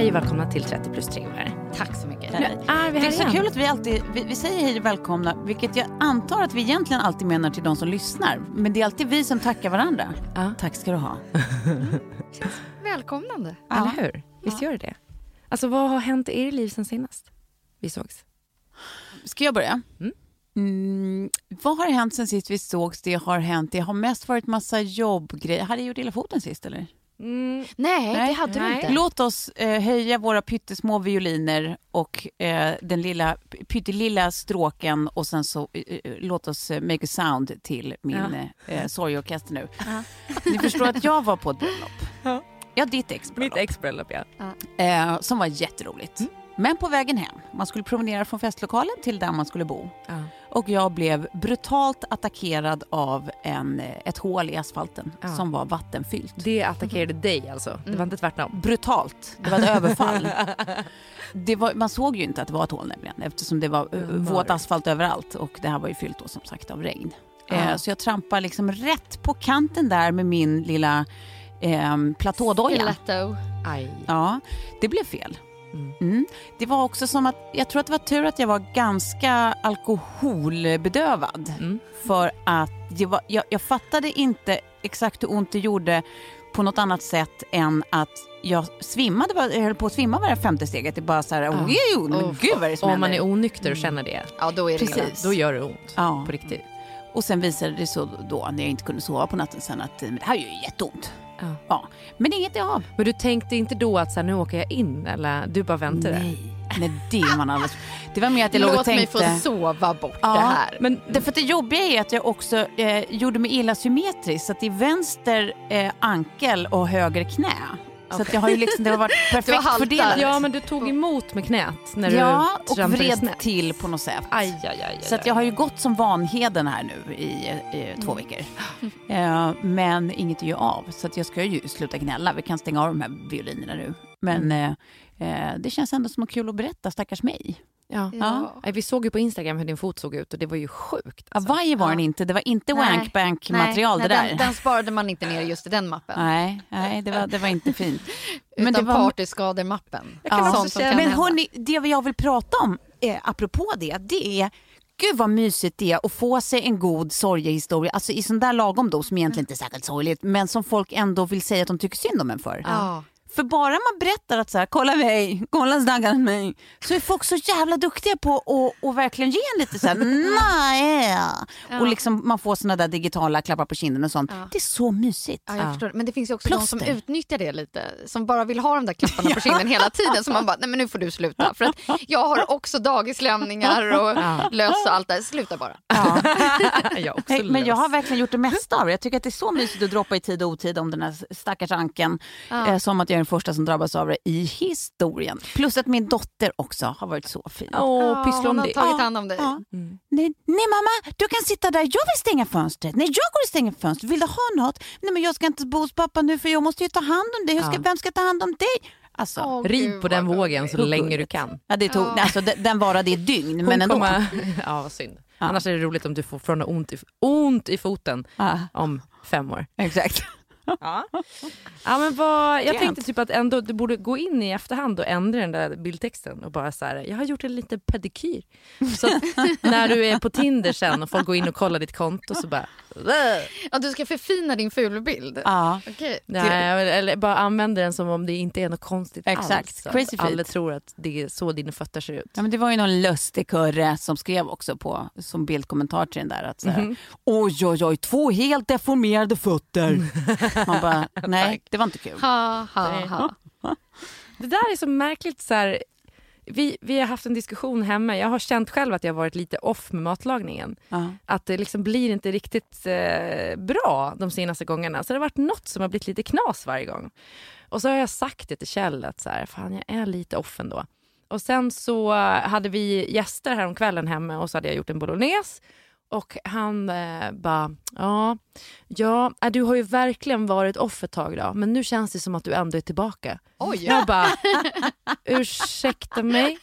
Hej och välkomna till 30 plus 3 här. Tack så mycket. Nu är vi Det här är så igen. kul att vi alltid vi, vi säger hej och välkomna, vilket jag antar att vi egentligen alltid menar till de som lyssnar. Men det är alltid vi som tackar varandra. Ja. Tack ska du ha. Välkomnande. Eller hur? Visst gör det det? Alltså vad har hänt i er liv sen senast vi sågs? Ska jag börja? Mm. Mm, vad har hänt sen sist vi sågs? Det har hänt. Det har mest varit massa jobbgrejer. Hade jag gjort illa foten sist eller? Mm, Nej, Nej. det hade du Nej. inte. Låt oss eh, höja våra pyttesmå violiner och eh, den lilla pyttelilla stråken och sen så eh, eh, låt oss eh, make a sound till min Ja. eh, sorgorkester nu. Ni förstår att jag var på ett bröllop. Ja. Ja, ditt ex mitt ex-bröllop ja. eh, som var jätteroligt. Men på vägen hem, man skulle promenera från festlokalen till där man skulle bo. ja. Och jag blev brutalt attackerad av en, eh, ett hål i asfalten Ja. som var vattenfyllt. Det attackerade dig alltså? Det var inte tvärtom? brutalt. Det var ett överfall. Det var, man såg ju inte att det var ett hål nämligen eftersom det var Mm, våt asfalt överallt och det här var ju fyllt då som sagt av regn. Ja. Eh, så jag trampar liksom rätt på kanten där med min lilla eh, platådoja. Stiletto. Aj. Ja, det blev fel. Mm. Mm. Det var också som att, jag tror att det var tur att jag var ganska alkoholbedövad. Mm. För att det var, jag, jag fattade inte exakt hur ont det gjorde på något annat sätt än att jag svimmade, bara- jag höll på att svimma varje femte steget. Det är bara så här, oh, men Uff. gud vad är det som Om man är onykter och känner det, Ja, då är det illa. Precis. då gör det ont. Ja. På riktigt. Och sen visade det sig då när jag inte kunde sova på natten sen att men det här gör ju jätteont. Ja. Ja. Men inget är av. Men du tänkte inte då att så här, nu åker jag in eller du bara väntade? Nej. Nej, det är man alldeles... Det var mer att jag låg och Låt mig tänkte... få sova bort Ja, det här. Men därför det jobbiga är att jag också eh, gjorde mig illa symmetriskt. Så att det är vänster eh, ankel och höger knä. Så att jag har ju liksom, det har varit perfekt fördelat. Ja men du tog emot med knät när ja du och trampade vred snett. till på något sätt. Aj, aj, aj, aj, Så att jag har ju gått som Vanheden här nu i, i Mm. två veckor. Eh, men inget är ju av. Så att jag ska ju sluta gnälla. Vi kan stänga av de här violinerna nu. Men Mm. eh, det känns ändå som kul att berätta, stackars mig. Ja. Ja. Nej, Vi såg ju på Instagram hur din fot såg ut och det var ju sjukt. Ja, Alltså. Vajer var den Ja. inte. Det var inte wankbank-material nej, det där. Den, den sparade man inte ner just i den mappen. Nej, nej det, var, det var inte fint. Utan det var- partyskademappen. Ja. Men hörni, det jag vill prata om eh, apropå det, det är Gud vad mysigt det är att få sig en god sorgehistoria, alltså i sån där lagom dos som egentligen inte är särskilt sorgligt, men som folk ändå vill säga att de tycker synd om en för. Ja. För bara man berättar att så här, kolla mig, kolla stackarn mig, så är folk så jävla duktiga på att och verkligen ge en lite så här, nej. Och liksom man får såna där digitala klappar på kinden och sånt. Det är så mysigt. Ja, jag förstår. Men det finns ju också de som Plåster. utnyttjar det lite. Som bara vill ha de där klapparna på kinden hela tiden. Så man bara, nej men nu får du sluta. För att jag har också dagislämningar och lös och allt där. Sluta bara. jag också Nej, men jag har verkligen gjort det mesta av det. Jag tycker att det är så mysigt att droppa i tid och otid om den här stackars anken. Eh, som att jag den första som drabbas av det i historien. Plus att min dotter också har varit så fin. Åh, pysslar hon om har det. tagit hand om dig. Ja. Nej, nej mamma, du kan sitta där. Jag vill stänga fönstret. Nej, jag går och stänger fönstret. Vill du ha något? Nej, men jag ska inte bo hos pappa nu för jag måste ju ta hand om dig. Ska, Ja. Vem ska ta hand om dig? Alltså, Åh, Rid på den vågen så länge du kan. ja, det tog, alltså, den, den varade i ett dygn, Hon men ändå. kommer- ja, vad synd. Annars är det roligt om du får från ont i, ont i foten Ja, om fem år. exakt. Ja. Ja, men vad, jag tänkte typ att ändå du borde gå in i efterhand och ändra den där bildtexten och bara så här, jag har gjort en liten pedikyr. Så när du är på Tinder sen och folk går in och kollar ditt konto så bara. Ja, du ska förfina din fulbild. Ja. Okej. Nej, eller bara använder den som om det inte är något konstigt Exakt. alls. Crazy att Alla feet. tror att det är så dina fötter ser ut. Ja, men det var ju någon lustig kurre som skrev också på som bildkommentar till den där att så här, oj oj oj, två helt deformerade fötter. Man bara, nej det var inte kul. Ha, ha, ha. Det där är så märkligt. Så här, vi, vi har haft en diskussion hemma. Jag har känt själv att jag har varit lite off med matlagningen. Ja. Att det liksom blir inte riktigt eh, bra de senaste gångerna. Så det har varit något som har blivit lite knas varje gång. Och så har jag sagt det till Kjell att så här, fan jag är lite off ändå. Och sen så hade vi gäster här om kvällen hemma och så hade jag gjort en bolognese. Och han eh, bara, ja, ja, äh, du har ju verkligen varit off ett tag då, men nu känns det som att du ändå är tillbaka. Oj. Jag bara, ursäkta mig?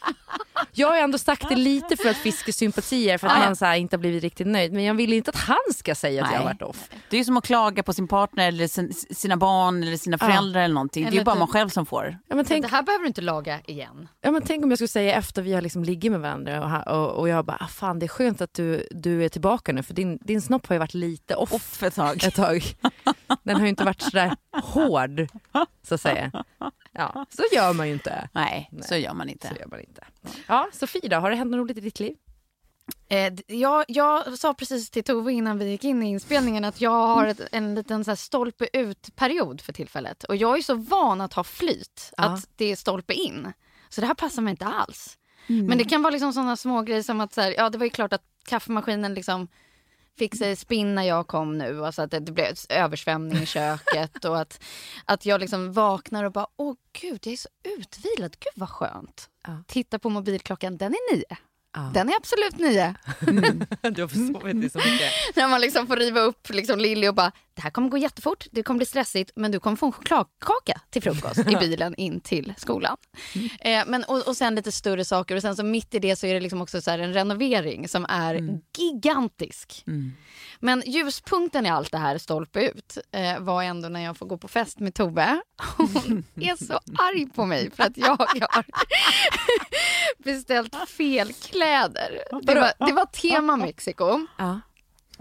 Jag har ändå sagt det lite för att fiska sympatier för att han så inte har blivit riktigt nöjd. Men jag vill inte att han ska säga att jag har Nej. varit off. Det är ju som att klaga på sin partner eller sin, sina barn eller sina föräldrar eller någonting. Det är ju Eller bara typ- man själv som får. Ja, men tänk, Det här behöver du inte laga igen. ja, men tänk om jag skulle säga efter vi har liksom ligger med varandra och, och, och jag bara, ah, fan det är skönt att du, du är tillbaka nu för din, din snopp har ju varit lite off, Off ett tag. ett tag. Den har ju inte varit sådär hård så att säga. Ja, så gör man ju inte. Nej, så gör man inte. Så gör man inte. Ja, Sofie då, har det hänt något roligt i ditt liv? Eh, jag, jag sa precis till Tove innan vi gick in i inspelningen att jag har ett, en liten så här stolpe ut-period för tillfället. Och jag är så van att ha flyt, Ja. att det är stolpe in. Så det här passar mig inte alls. Men det kan vara liksom sådana små grejer som att så här, ja, det var ju klart att kaffemaskinen liksom fick spinn när jag kom nu. Alltså att det, det blev översvämning i köket och att, att jag liksom vaknar och bara, åh gud, jag är så utvilad. Gud vad skönt. Ja. Titta på mobilklockan, den är nio. Ja. Den är absolut nio. Du har försovit dig så mycket. När man liksom får riva upp liksom Lilly och bara, det här kommer gå jättefort, det kommer bli stressigt, men du kommer få en chokladkaka till frukost i bilen in till skolan. Eh, men, och, och sen lite större saker och sen så mitt i det så är det liksom också så en renovering som är gigantisk. Men ljuspunkten i allt det här, stolpe ut, eh, var ändå när jag får gå på fest med Tove. Hon är så arg på mig för att jag har beställt fel kläder. Det var, det var tema Mexiko. Ja.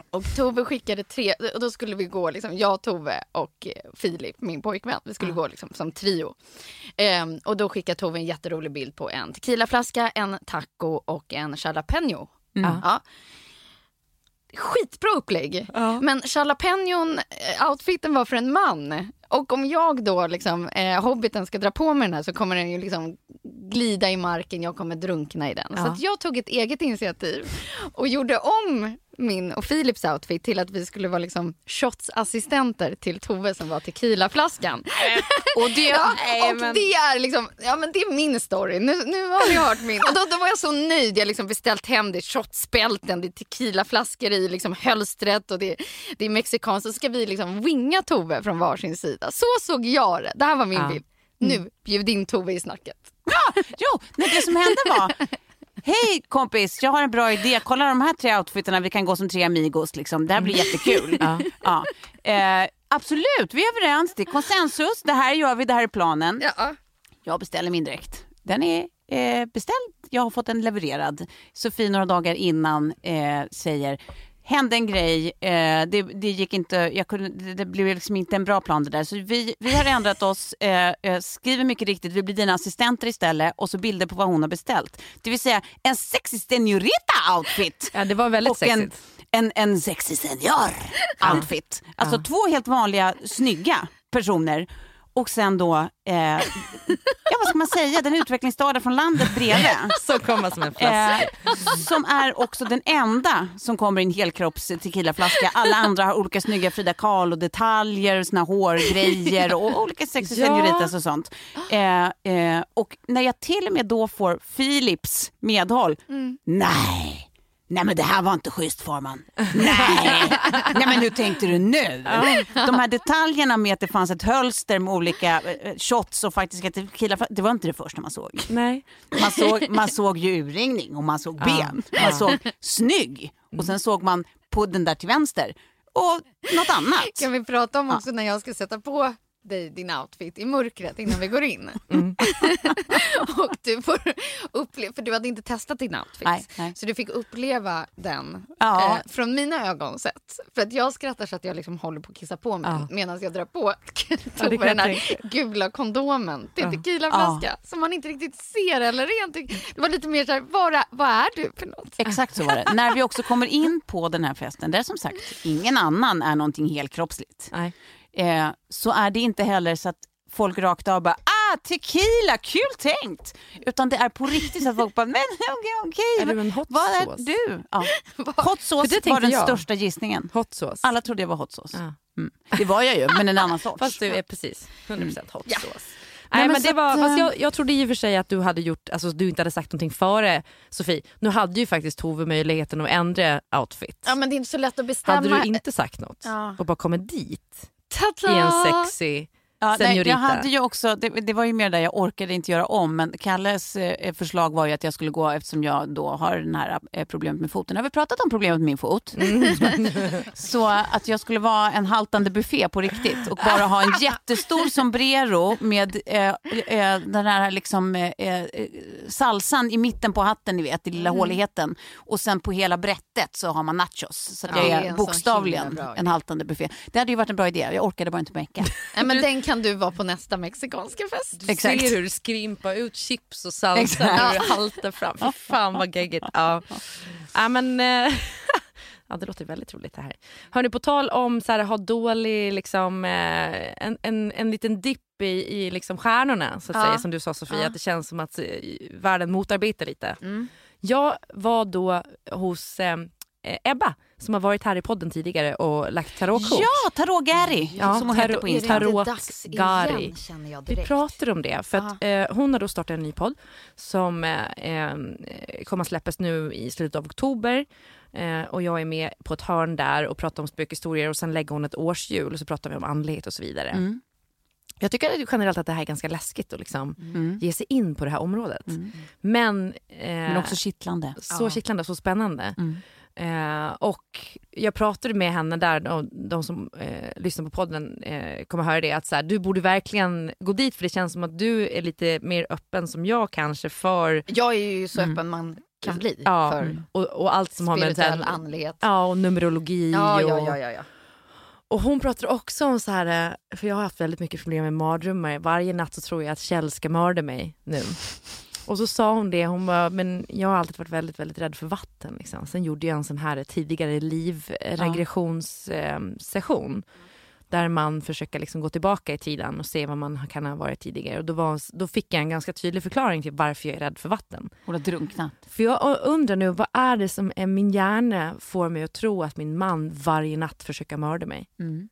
Och Tove skickade tre, och då skulle vi gå, liksom, jag, Tove och eh, Filip, min pojkvän, vi skulle gå liksom, som trio. Ehm, och då skickade Tove en jätterolig bild på en tequilaflaska, en taco och en jalapeno. Ja. Skitbra upplägg. Men jalapenon, eh, outfiten var för en man. Och om jag då, liksom, eh, hobbiten, ska dra på mig den här så kommer den ju liksom glida i marken, jag kommer drunkna i den. Så Ja. att jag tog ett eget initiativ och gjorde om min och Philips outfit till att vi skulle vara liksom shotsassistenter till Tove som var tequilaflaskan. Och det, Ja, Nej, och men- det är liksom, ja men det är min story. Nu, nu har ni hört min. Och då, då var jag så nöjd. Jag har liksom beställt hem det, shotspälten, det är tequilaflaskor i liksom hölstret och det, det är mexikanskt. Så ska vi liksom winga Tove från varsin sida. Så såg jag det. Det här var min Ja. bild. Nu, bjud in Tove i snacket. jo, nej, det som hände var Hej kompis, jag har en bra idé. Kolla de här tre outfiterna, vi kan gå som tre amigos. Liksom. Det här blir jättekul. Ja. Ja. Eh, absolut, vi är överens. Det är konsensus. Det här gör vi, det här är planen. Ja. Jag beställer min dräkt. Den är eh, beställd, jag har fått den levererad. Sofie några dagar innan eh, säger hände en grej, eh, det, det gick inte, jag kunde, det, det blev liksom inte en bra plan det där. Så vi, vi har ändrat oss, eh, eh, skriver mycket riktigt, vi blir dina assistenter istället och så bilder på vad hon har beställt. Det vill säga en sexy senorita outfit. Ja, det var väldigt och en, sexigt. en, en sexy senior outfit. Alltså två helt vanliga snygga personer och sen då, eh, ja vad ska man säga, den utvecklingsstörda från landet bredvid. Så kom man som en flaska. Eh, som är också den enda som kommer i en helkropps tequilaflaska. Alla andra har olika snygga Frida Kahlo-detaljer, såna hårgrejer och olika sexy Ja. senoritas och sånt. Eh, eh, och när jag till och med då får Philips medhåll, nej. Nej men det här var inte schysst Forman. Nej. Nej men hur tänkte du nu? De här detaljerna med att det fanns ett hölster med olika eh, shots och faktiska tequila, det var inte det första man såg. Nej. Man såg, man såg ju urringning och man såg ben. Man såg snygg och sen såg man på den där till vänster och något annat. Kan vi prata om också när jag ska sätta på dig din outfit i mörkret innan vi går in. Mm. och du får uppleva, för du hade inte testat din outfit. Nej, nej. Så du fick uppleva den Ja. eh, från mina ögon sett. För att jag skrattar så att jag liksom håller på att kissa på mig Ja. medan jag drar på Ja, tog kan den här gula kondomen till Ja. tequilaflaska som man inte riktigt ser eller rent. Det var lite mer så här, vad, är- vad är du för något? Exakt så var det. När vi också kommer in på den här festen, där som sagt ingen annan är någonting helkroppsligt, Nej. Eh, så är det inte heller så att folk rakt av bara ah tequila, kul tänkt! Utan det är på riktigt så att folk bara men okej okej. Är du en hot Vad är du? Ja. Hot sauce det var den jag. största gissningen. Hot sauce. Alla trodde jag var hot sauce. Ja. Mm. Det var jag ju, men en annan sort. Fast du är precis 100% hot Ja. sauce. Nej, Nej, men det var, att, eh, jag, jag trodde i och för sig att du hade gjort, alltså du inte hade sagt någonting före Sofie. Nu hade ju faktiskt Tove möjligheten att ändra outfit. Ja men det är inte så lätt att bestämma. hade du inte sagt något Ja. och bara kommit dit! I en sexy Ja, nej, jag hade ju också, det, det var ju mer där jag orkade inte göra om, men Kalles eh, förslag var ju att jag skulle gå eftersom jag då har den här eh, problemet med foten. Har vi pratat om problemet med min fot? Så att jag skulle vara en haltande buffé på riktigt och bara ha en jättestor sombrero med eh, eh, den här liksom, eh, eh, salsan i mitten på hatten, ni vet, i lilla håligheten. Och sen på hela brättet så har man nachos. Så att Ja, jag är är en bokstavligen en haltande buffé. Det hade ju varit en bra idé, jag orkade bara inte mecka. Nej, men den kan du vara på nästa mexikanska fest. Du Exakt. ser hur du skrimper ut chips och salsa Exakt. när du haltar fram. Fy fan vad geggigt. Ja. Ja, men, eh, ja, det låter väldigt roligt det här. Hörni, på tal om så här, ha dålig, liksom, eh, en, en, en liten dipp i, i liksom stjärnorna, så att Ja. säga, som du sa Sofia, Ja. att det känns som att eh, världen motarbetar lite. Mm. Jag var då hos eh, Ebba som har varit här i podden tidigare och lagt tarotkort. Ja, Tarot Gary Ja, som hon tarot- heter på Är det Instagram. Tarot inte dags Gari. igen känner jag Vi pratade om det för att eh, hon har då startat en ny podd som eh, kommer att släppas nu i slutet av oktober. Eh, och jag är med på ett hörn där och pratar om spökhistorier och sen lägger hon ett årshjul och så pratar vi om andlighet och så vidare. Mm. Jag tycker generellt att det här är ganska läskigt att liksom Mm. ge sig in på det här området. Mm. Men, eh, Men också kittlande. så Ja. kittlande och så spännande. Mm. Eh, och jag pratade med henne där, och de som eh, lyssnar på podden eh, kommer höra det, att så här, du borde verkligen gå dit för det känns som att du är lite mer öppen som jag kanske för, Jag är ju så öppen man kan bli ja, för och, och allt som har med här, andlighet. ja, och numerologi. Ja, och, ja, ja, ja, och hon pratade också om så här, eh, för jag har haft väldigt mycket problem med mardrömmar. Varje natt så tror jag att Kjell ska mörda mig nu. Och så sa hon det, hon bara, men jag har alltid varit väldigt, väldigt rädd för vatten. Liksom. Sen gjorde jag en sån här tidigare livregressionssession. Där man försöker liksom gå tillbaka i tiden och se vad man kan ha varit tidigare. Och då, var, då fick jag en ganska tydlig förklaring till varför jag är rädd för vatten. Hon har drunknat. För jag undrar nu, vad är det som är min hjärna får mig att tro att min man varje natt försöker mörda mig? Mm.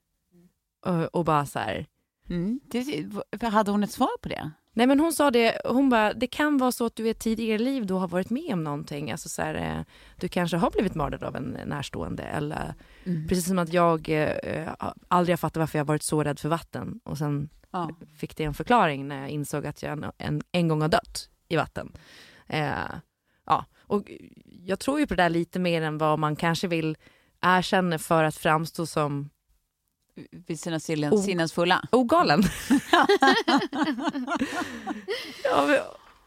Och, och bara så här, Mm. Det, hade hon ett svar på det? Nej men hon sa det, hon bara, det kan vara så att du i ett tidigare liv då har varit med om någonting. Alltså så här, eh, du kanske har blivit mördad av en närstående. Eller, Mm. Precis som att jag eh, aldrig har fattat varför jag varit så rädd för vatten. Och sen Ja. fick det en förklaring när jag insåg att jag en, en, en gång har dött i vatten. Eh, ja, och jag tror ju på det där lite mer än vad man kanske vill erkänna för att framstå som Vid sina sillen, Oh. sinnesfulla. ogalen. ja, men-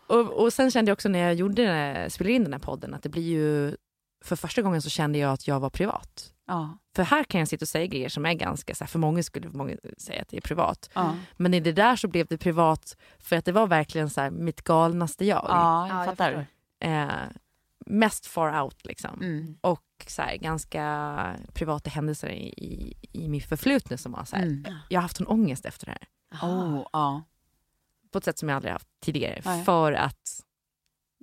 och, och sen kände jag också när jag gjorde, den här- spelade in den här podden att det blir ju för första gången så kände jag att jag var privat. Ja. För här kan jag sitta och säga grejer som är ganska, så här, för många skulle många säga att det är privat. Ja. Men i det där så blev det privat för att det var verkligen så här, mitt galnaste jag. ja, jag Ja, jag fattar. Eh, mest far out liksom. Mm. Och så här, ganska privata händelser i, i, i mitt förflutna som var så här, Mm. jag har haft en ångest efter det här. Oh, ja. På ett sätt som jag aldrig haft tidigare. Nej. För att,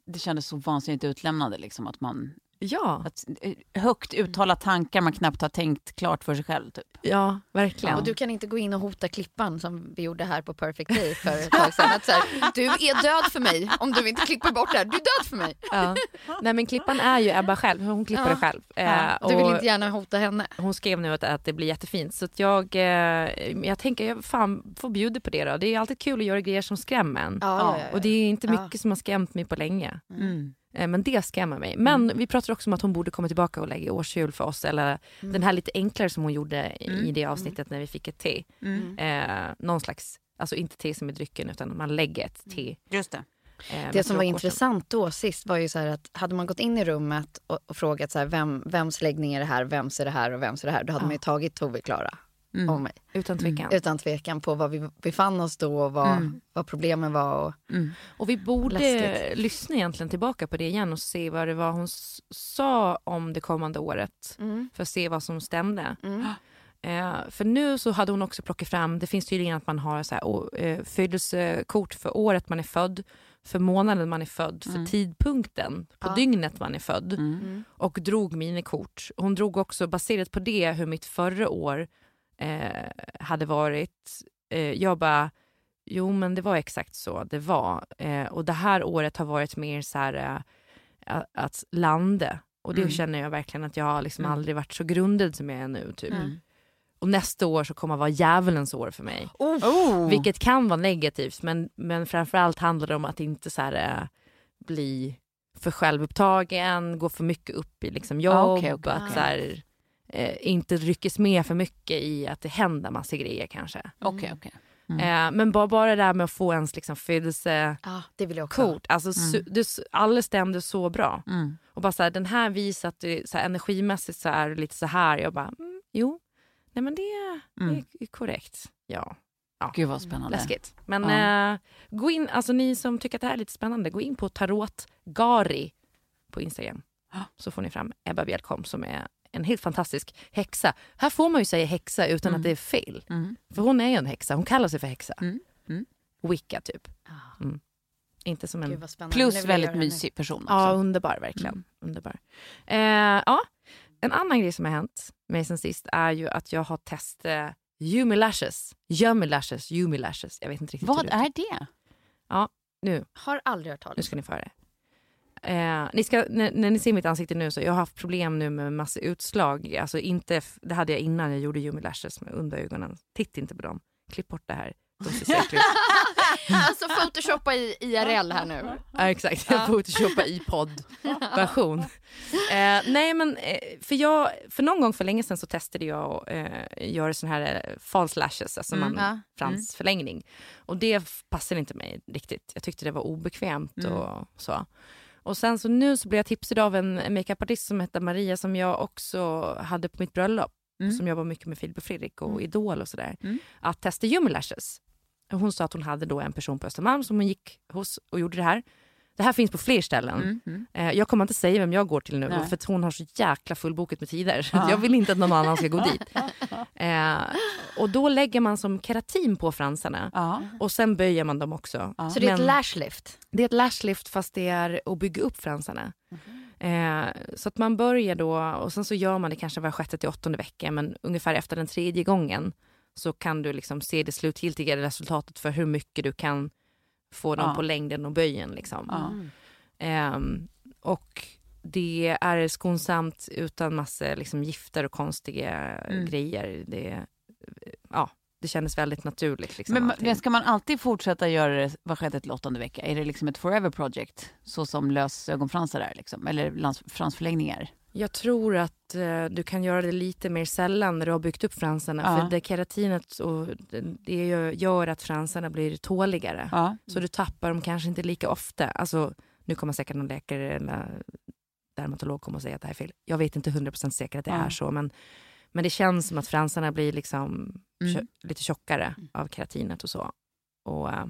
Det kändes så vansinnigt utlämnande. Liksom, att man, ja, att, eh, högt uttala tankar man knappt har tänkt klart för sig själv. Typ. ja verkligen. Och du kan inte gå in och hota Klippan som vi gjorde här på Perfect Day för ett tag sedan. Att så här, du är död för mig om du inte klipper bort det här. Du är död för mig. Ja. Nej men klippan är ju Ebba själv, hon klipper Ja. det själv. Ja, Eh, du vill och inte gärna hota henne. Hon skrev nu att, att det blir jättefint så att jag, eh, jag tänker jag fan får bjuda på det då. Det är alltid kul att göra grejer som skrämmer en. Ja, ja, ja, Och det är inte Ja. mycket som har skrämt mig på länge. Mm. Eh, Men det skrämmer mig. Men vi pratar också om att hon borde komma tillbaka och lägga årsjul för oss. Eller den här lite enklare som hon gjorde i Mm. det avsnittet när vi fick ett te. Mm. Eh, någon slags, alltså inte te som är drycken utan man lägger ett te. Just det. Eh, Det som var intressant då sist var ju så här att hade man gått in i rummet och, och frågat så här, vem, vems läggning är det här, vems är det här och vems är det här, då hade Ja. man ju tagit Tove Klara Mm. och mig. Utan tvekan. Utan tvekan på var vi befann oss då och vad, Mm. vad problemen var. Och, Mm. Och vi borde Läskigt. lyssna egentligen tillbaka på det igen och se vad det var hon sa om det kommande året. För att se vad som stämde. Mm. Eh, för nu så hade hon också plockat fram, det finns tydligen att man har så här, å- eh, födelsekort för året man är född, för månaden man är född, för tidpunkten på Ja. dygnet man är född. Mm. Och drog minikort. Hon drog också baserat på det hur mitt förra år eh, hade varit. Eh, jag bara, jo men det var exakt så det var. Eh, och det här året har varit mer så här eh, att landa. Och det Mm. känner jag verkligen att jag har liksom Mm. aldrig varit så grundad som jag är nu. Typ. Mm. Och nästa år så kommer vara djävulens år för mig. Oh. Vilket kan vara negativt men, men framförallt handlar det om att inte så här, eh, bli för självupptagen, gå för mycket upp i liksom jobb, Ah, okej, okej, att okej. så här, eh, inte ryckes med för mycket i att det händer massa grejer kanske. Okej, okej. Mm. Eh, men bara, bara det där med att få ens liksom, födelsekort, ja, det vill jag också. ha. alltså, su- det, s- alla stämde så bra. Mm. Och bara så här, den här visar att det, så här, energimässigt så är det lite så här. Jag bara, mm, jo, nej men det, Mm. det är korrekt. Ja. Gud vad spännande. Läskigt. Men Ja. eh, gå in, alltså ni som tycker att det här är lite spännande, gå in på tarotgari på Instagram. Ja. Så får ni fram Ebba Bjelkom som är en helt fantastisk häxa. Här får man ju säga häxa utan Mm. att det är fel. Mm. För hon är ju en häxa, hon kallar sig för häxa. Mm. Mm. Wicca typ. Mm. Inte som en... Nu Plus väldigt nu. mysig person också. Ja, underbar verkligen. Underbar. Eh, ja. En annan grej som har hänt mig sen sist är ju att jag har testat Yumi Lashes. Yummy Lashes, Yumi Lashes. Jag vet inte riktigt Vad det är det? Nu, Har aldrig hört nu talas ska ni få höra det. Eh, ni ska, när, när ni ser mitt ansikte nu så jag har haft problem nu med massa utslag. Alltså inte, det hade jag innan jag gjorde Yumi Lashes med under ögonen. Titta inte på dem. Klipp bort det här. De ser så. Alltså photoshoppa i IRL här nu. Ja, exakt, jag photoshoppar i poddversion. eh, nej men eh, för, jag, för någon gång för länge sedan så testade jag att eh, göra sån här eh, false lashes, alltså Mm, man, ja. fransförlängning. Och det passade inte mig riktigt. Jag tyckte det var obekvämt Mm. och så. Och sen så nu så blev jag tipsad av en makeupartist som heter Maria som jag också hade på mitt bröllop. Mm. Som jobbar mycket med Filip och Fredrik och Mm. Idol och sådär. Mm. Att testa Yummy Lashes. Hon sa att hon hade då en person på Östermalm som hon gick hos och gjorde det här. Det här finns på fler ställen. Mm. Mm. Eh, Jag kommer inte säga vem jag går till nu Nej. för att hon har så jäkla fullbokat med tider. Ja. Jag vill inte att någon annan ska gå dit. Eh, och då lägger man som keratin på fransarna Ja. och sen böjer man dem också. Ja. Så det är ett Men- lashlift? Det är ett lashlift fast det är att bygga upp fransarna. Eh, så att man börjar då och sen så gör man det kanske var sjätte till åttonde vecka men ungefär efter den tredje gången så kan du liksom se det slutgiltiga resultatet för hur mycket du kan få dem Ja. på längden och böjen. Liksom. Ehm, och det är skonsamt utan massa liksom, gifter och konstiga Mm. grejer. Det, ja, det kändes väldigt naturligt. Liksom, Men, allting. men ska man alltid fortsätta göra det var sjätte till åttonde vecka? Är det liksom ett forever project? Så som lösögonfransar är liksom? Eller fransförlängningar? Jag tror att eh, du kan göra det lite mer sällan när du har byggt upp fransarna. Ja. För det keratinet och det, gör- att fransarna blir tåligare. Ja. Så du tappar dem kanske inte lika ofta. Alltså, nu kommer säkert någon läkare eller dermatolog komma och säga att det här är fel. Jag vet inte 100% säkert att det Ja. är så, men, men det känns som att fransarna blir liksom Mm. lite tjockare av keratinet och så. Och, eh,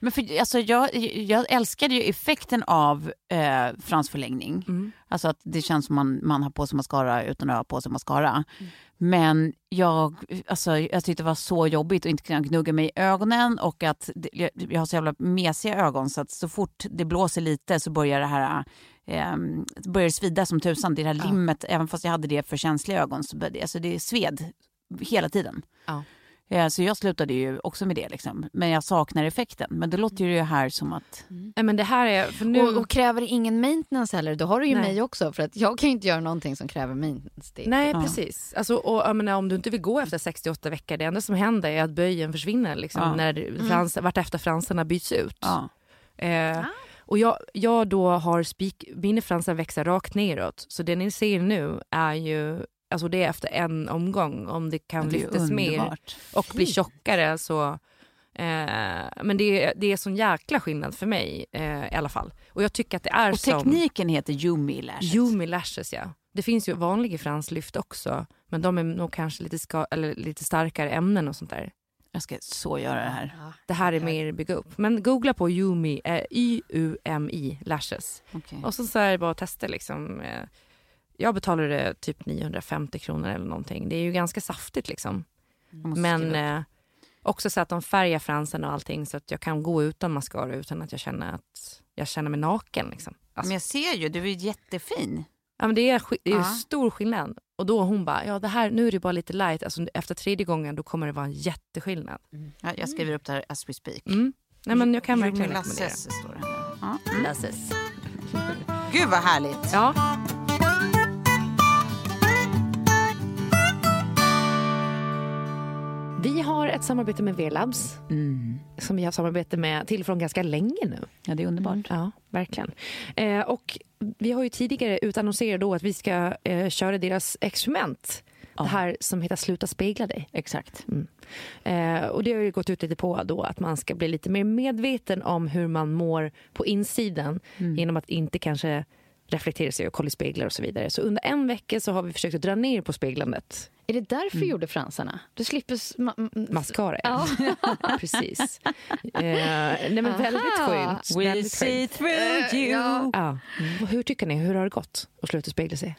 Men för, alltså, jag, jag älskade ju effekten av eh, fransförlängning. mm. Alltså att det känns som man, man har på sig mascara utan att ha på sig mascara. Men jag, alltså, jag tyckte det var så jobbigt att inte kunna gnugga mig i ögonen och att jag, jag har så jävla mesiga ögon så att så fort det blåser lite så börjar det här eh, börjar det svida som tusan. Det här Ja. limmet, även fast jag hade det för känsliga ögon, så började alltså det sved hela tiden. Ja. Eh, Så jag slutade ju också med det. Liksom. Men jag saknar effekten. Men det låter ju det här som att... Nej, men det här är... För nu, Och, och kräver det ingen maintenance heller, då har du ju Nej. mig också. För att jag kan ju inte göra någonting som kräver maintenance. Det- Nej, Ja. precis. Alltså, och, menar, om du inte vill gå efter 68 veckor, det enda som händer är att böjen försvinner liksom, Ja. när frans, vartefter fransarna byts ut. Ja. Eh, och jag, jag då har spik, mina fransar växer rakt neråt, så det ni ser nu är ju Alltså det är efter en omgång, om det kan Det lyftas mer och bli tjockare så... Eh, men det, är- det är sån jäkla skillnad för mig eh, i alla fall. Och jag tycker att det är Och som... tekniken heter Yumi Lashes. Yumi Lashes, ja. Det finns ju vanliga franslyft också, men de är nog kanske lite, ska, eller lite starkare ämnen och sånt där. Jag ska så göra det här. Ja. Det här är mer bygga upp. Men googla på Yumi, eh, Y-U-M-I Lashes. Okej. Och så, så är det bara att testa liksom. Eh, jag betalade typ 950 kronor eller någonting. Det är ju ganska saftigt liksom. Men eh, också så att de färgar fransen och allting så att jag kan gå utan mascara utan att jag känner att jag känner mig naken. Liksom. Alltså, Men jag ser ju, du är jättefin. Ja, men det är, det är Ja. stor skillnad. Och då hon bara, ja det här, nu är det bara lite light. Alltså, efter tredje gången då kommer det vara en jätteskillnad. Ja, jag skriver upp det här as we speak. Mm. Nej, men jag kan verkligen rekommendera. Lashes står det här. Ja. Mm. Lasses. Gud vad härligt. Ja. Vi har ett samarbete med V-labs Mm. som vi har samarbete med till från ganska länge nu. Ja, det är underbart. Ja, verkligen. Eh, och vi har ju tidigare utannonserat då att vi ska eh, köra deras experiment. Ja. Det här som heter Sluta spegla dig. Exakt. Eh, och det har ju gått ut lite på då att man ska bli lite mer medveten om hur man mår på insidan genom att inte kanske reflektera sig och kolla i speglar och så vidare. Så under en vecka så har vi försökt att dra ner på speglandet. Är det därför du gjorde fransarna? Du slipper... ma- Mascara, Ja. Precis. Eh, nej men väldigt skönt. We Väldigt see skönt. through you. ja. Ja. Och hur tycker ni? Hur har det gått att sluta spegla sig?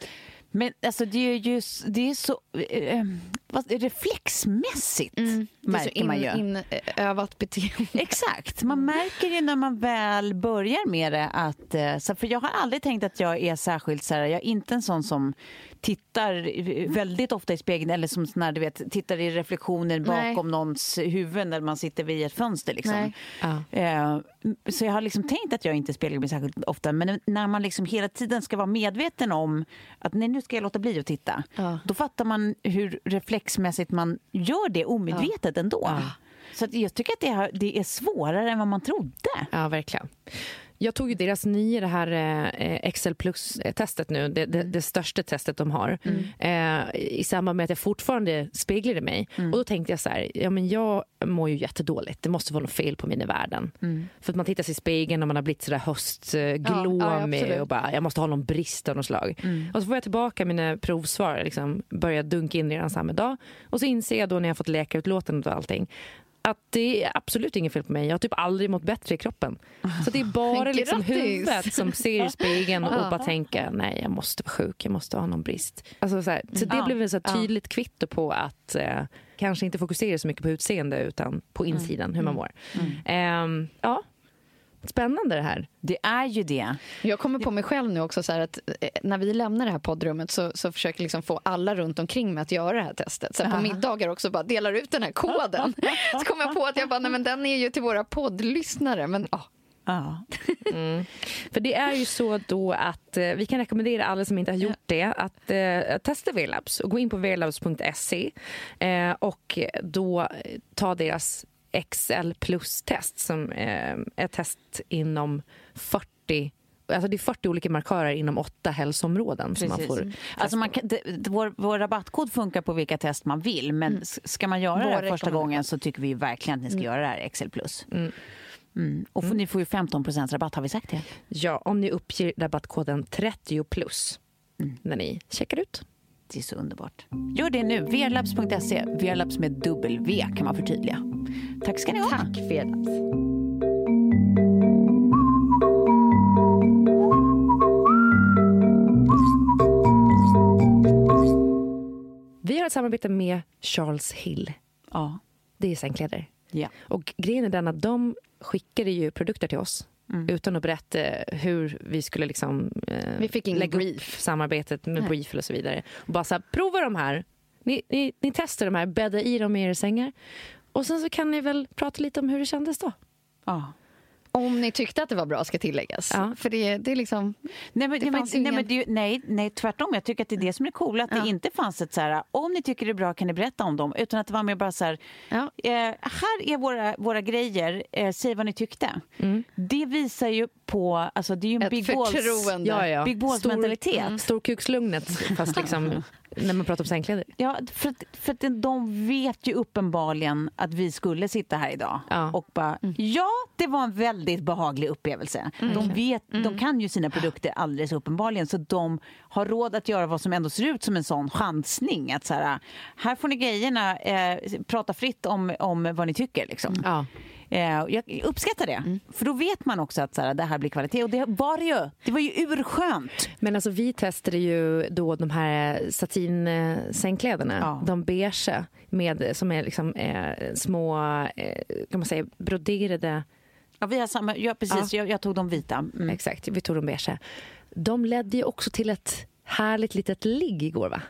Men alltså det är ju det är så eh, vad, reflexmässigt Mm. Märker man ju. in, inövat beteende. Exakt, man märker ju när man väl börjar med det att, eh, för jag har aldrig tänkt att jag är särskilt så här, jag är inte en sån som tittar väldigt ofta i spegeln eller som sån här, du vet, tittar i reflektioner Nej. bakom någons huvud när man sitter vid ett fönster liksom. Nej. Ja. Eh, Så jag har liksom tänkt att jag inte speglar mig särskilt ofta men när man liksom hela tiden ska vara medveten om att nej, nu ska jag låta bli att titta. Ja. Då fattar man hur reflexmässigt man gör det omedvetet ändå. Så att jag tycker att det är svårare än vad man trodde. Ja, verkligen. Jag tog ju deras nya det här eh, Excel plus-testet nu, det, det, det största testet de har, eh, i samband med att jag fortfarande speglade mig. Och då tänkte jag så här, ja men jag mår ju jättedåligt, det måste vara något fel på mina värden. För att man tittar sig i spegeln och man har blivit sådär höstglåmig Ja, ja, och bara, jag måste ha någon brist av något slag. Och så får jag tillbaka mina provsvar, liksom, börjar dunka in redan samma dag. Och så inser jag då när jag fått läkarutlåtandet och allting, att det är absolut inget fel på mig. Jag har typ aldrig mått bättre i kroppen. Så det är bara liksom huvudet som ser i spegeln och, bara tänker nej jag måste vara sjuk, jag måste ha någon brist. Alltså så här, så det blev ett tydligt kvitto på att eh, kanske inte fokusera så mycket på utseende utan på insidan, hur man mår. Ehm, ja, spännande det här. Det är ju det. Jag kommer på mig själv nu också så här att eh, när vi lämnar det här poddrummet så, så försöker jag liksom få alla runt omkring mig att göra det här testet. Sen på middagar också bara delar ut den här koden. Så kom jag på att jag bara, nej men den är ju till våra poddlyssnare. Men ja, Ja. För det är ju så då att eh, vi kan rekommendera alla som inte har gjort det att eh, testa Velabs och gå in på velabs.se eh, och då ta deras XL plus-test som eh, är ett test inom 40 Alltså det är 40 olika markörer inom åtta hälsoområden. Som man får Alltså man kan, det, vår, vår rabattkod funkar på vilka test man vill men s- ska man göra det här Vår första gången så tycker vi verkligen att ni ska göra det här Excel plus. Mm. Och Mm. ni får ju 15 rabatt, har vi sagt det? Ja, om ni uppger rabattkoden 30 plus när ni checkar ut. Det är så underbart. Gör det nu. Verlabs.se. Verlabs med dubbel V kan man förtydliga. Tack ska ni ha. Tack Felix. Vi har ett samarbete med Charles Hill. Ja. Det är sängkläder. ja. Och grejen är den att de skickade ju produkter till oss utan att berätta hur vi skulle liksom, eh, Vi fick ingen lägga brief. upp samarbetet med Nej. brief och så vidare. Och bara så här, prova de här. Ni, ni, ni testar de här, bädda i dem i era sängar. Och sen så kan ni väl prata lite om hur det kändes då. ja. Om ni tyckte att det var bra ska tilläggas. Ja. För det, det är liksom... Nej, men, Det nej, ingen- nej, men det, nej, nej, tvärtom. Jag tycker att det är det som är cool. Att Ja. det inte fanns ett så här, om ni tycker det är bra kan ni berätta om dem. Utan att det var mer bara så här, Ja. eh, här är våra, våra grejer, eh, säg vad ni tyckte. Det visar ju på, alltså det är ju en Ett big balls. Ja, ja. big balls Stor- mentalitet. Mm. Storkukslugnet, fast liksom när man pratar om sängkläder. Ja, för, att- för att de vet ju uppenbarligen att vi skulle sitta här idag Ja. och bara, ja, det var en väldigt behaglig upplevelse. De, vet, de kan ju sina produkter alldeles uppenbarligen så de har råd att göra vad som ändå ser ut som en sån chansning. Att så här, här får ni grejerna, eh, prata fritt om, om vad ni tycker. Liksom. Ja. Eh, jag uppskattar det, för då vet man också att så här, det här blir kvalitet. Och det var det ju. Det var ju urskönt. Men alltså vi testade ju då de här satinsängkläderna, Ja. de beige med, som är liksom eh, små, eh, kan man säga, broderade Ja, vi har samma, ja, precis, Jag, jag tog de vita. Mm. Exakt, vi tog de beige. De ledde ju också till ett härligt litet ligg igår va?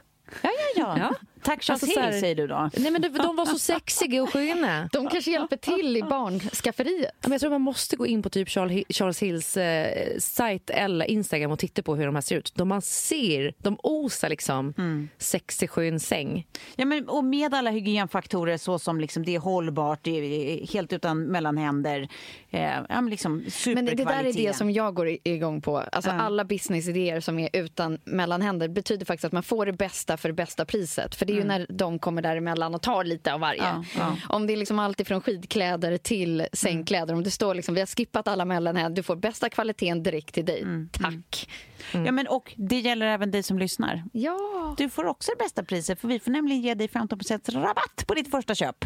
Ja, ja, ja. Ja. Tack Charles Alltså, så Hill, här- säger du då. Nej men de, de var så sexiga och sköna. De kanske hjälper till i barnskafferiet. Men jag tror man måste gå in på typ Charles Hills eh, sajt eller Instagram och titta på hur de här ser ut. De man ser, de osar liksom sexig skön säng. Ja, men, och med alla hygienfaktorer så som liksom det är hållbart, det är helt utan mellanhänder. Eh, ja, men liksom Men det där är det som jag går igång på. Alltså Ja. Alla businessidéer som är utan mellanhänder betyder faktiskt att man får det bästa för det bästa priset. För det är ju när de kommer däremellan och tar lite av varje. Ja, ja. Om det är liksom allt ifrån skidkläder till sängkläder. Om det står liksom vi har skippat alla mellanhänder, du får bästa kvaliteten direkt till dig. Tack. Ja, men, och det gäller även dig som lyssnar. Ja. Du får också det bästa priset för vi får nämligen ge dig 15 rabatt på ditt första köp.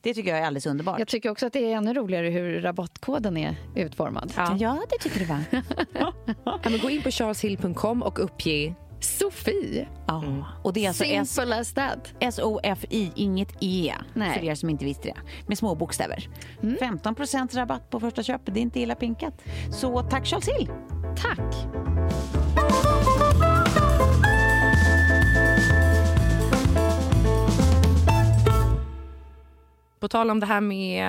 Det tycker jag är alldeles underbart. Jag tycker också att det är ännu roligare hur rabattkoden är utformad. Ja, det tycker du va? Ja, men gå in på charleshill.com och uppge Sofie. Ja. Och det är alltså S- Simple as that. S-O-F-I, inget E. Nej. För er som inte visste det. Med små bokstäver. 15% rabatt på första köp. Det är inte illa pinkat. Så tack Charles Hill. Tack. På tal om det här med...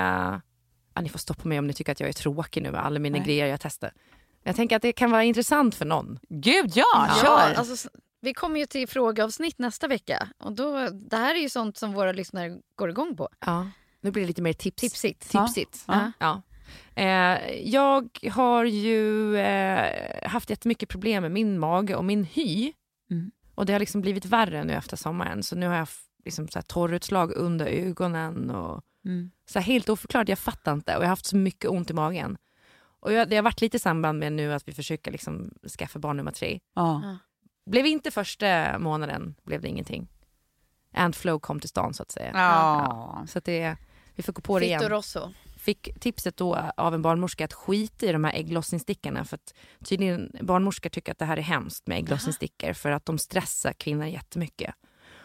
Ja, ni får stoppa mig om ni tycker att jag är tråkig nu med alla mina Nej. grejer jag testar. Jag tänker att det kan vara intressant för någon. Gud, ja! Ja, Kör! alltså, vi kommer ju till frågeavsnitt nästa vecka. Och då, det här är ju sånt som våra lyssnare går igång på. Ja. Nu blir det lite mer tips. Tipsigt. Tipsigt. Ja. Ja. Eh, jag har ju eh, haft jättemycket problem med min mage och min hy. Mm. Och det har liksom blivit värre nu efter sommaren. Så nu har jag liksom så här torrutslag under ögonen och Mm. så här helt oförklarat. Jag fattar inte och jag har haft så mycket ont i magen. Och jag, det har varit lite i samband med nu att vi försöker liksom skaffa barn nummer tre. Ja. Blev inte första månaden, blev det ingenting. Ant Flow kom till stan så att säga. Ja. Så att det, vi får gå på det igen Fitto Rosso. fick tipset då av en barnmorska att skita i de här ägglossningsstickorna för att tydligen barnmorskor tycker att det här är hemskt med ägglossningsstickor för att de stressar kvinnor jättemycket.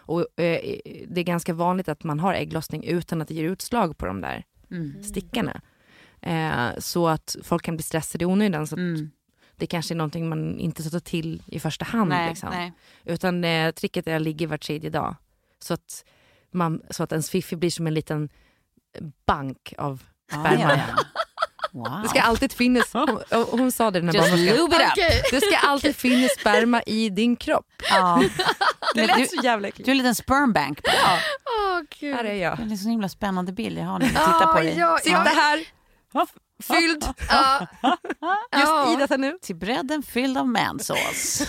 Och eh, det är ganska vanligt att man har ägglossning utan att det ger utslag på de där Mm. stickorna. Eh, så att folk kan bli stressade i onödan. Så Mm. det kanske är någonting man inte ska ta till i första hand. Nej, liksom. nej. Utan eh, tricket är att ligga var tredje dag. Så att, man, så att ens fiffi blir som en liten bank av sperma. Ja, ja, ja. Wow. Det ska alltid finnas, hon, hon sa det Just barnmorskan. Okej. Det ska alltid finnas sperma i din kropp. Ja. Det lät du, så jävla äckligt. du är en liten spermbank. bara. Åh, gud. Här är jag. Det är en så himla spännande bild jag har när jag tittar på Ja, dig. ja, Sitta här, fylld, Ja. just i detta nu. Till bredden fylld av mansås.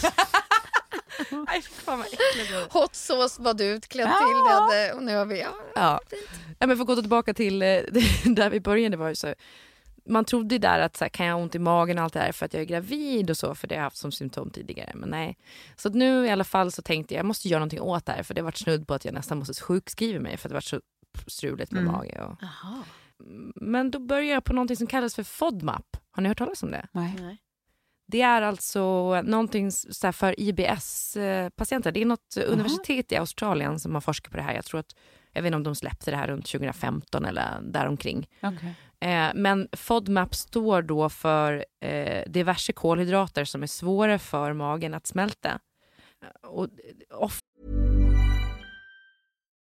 Nej, fan vad äckligt. Hot sauce var du utklädd Ja. till. Det och nu har vi... Ja. Ja. Ja, men för att gå tillbaka till eh, där vi började var ju så man trodde där att så här, kan jag ha ont i magen och allt det här för att jag är gravid och så för det har jag haft som symptom tidigare. Men nej. Så nu i alla fall så tänkte jag jag måste göra någonting åt det här för det har varit snudd på att jag nästan måste sjukskriva mig för att det varit så struligt med Mm. mage. Och... Jaha. Men då började jag på någonting som kallas för FODMAP. Har ni hört talas om det? Nej. Nej. Det är alltså någonting så här för IBS-patienter. Det är något universitet i Australien som har forskat på det här. Jag tror att, jag vet inte om de släppte det här runt 2015 eller däromkring. Okej. Eh, men FODMAP står då för eh, diverse kolhydrater som är svåra för magen att smälta. Och ofta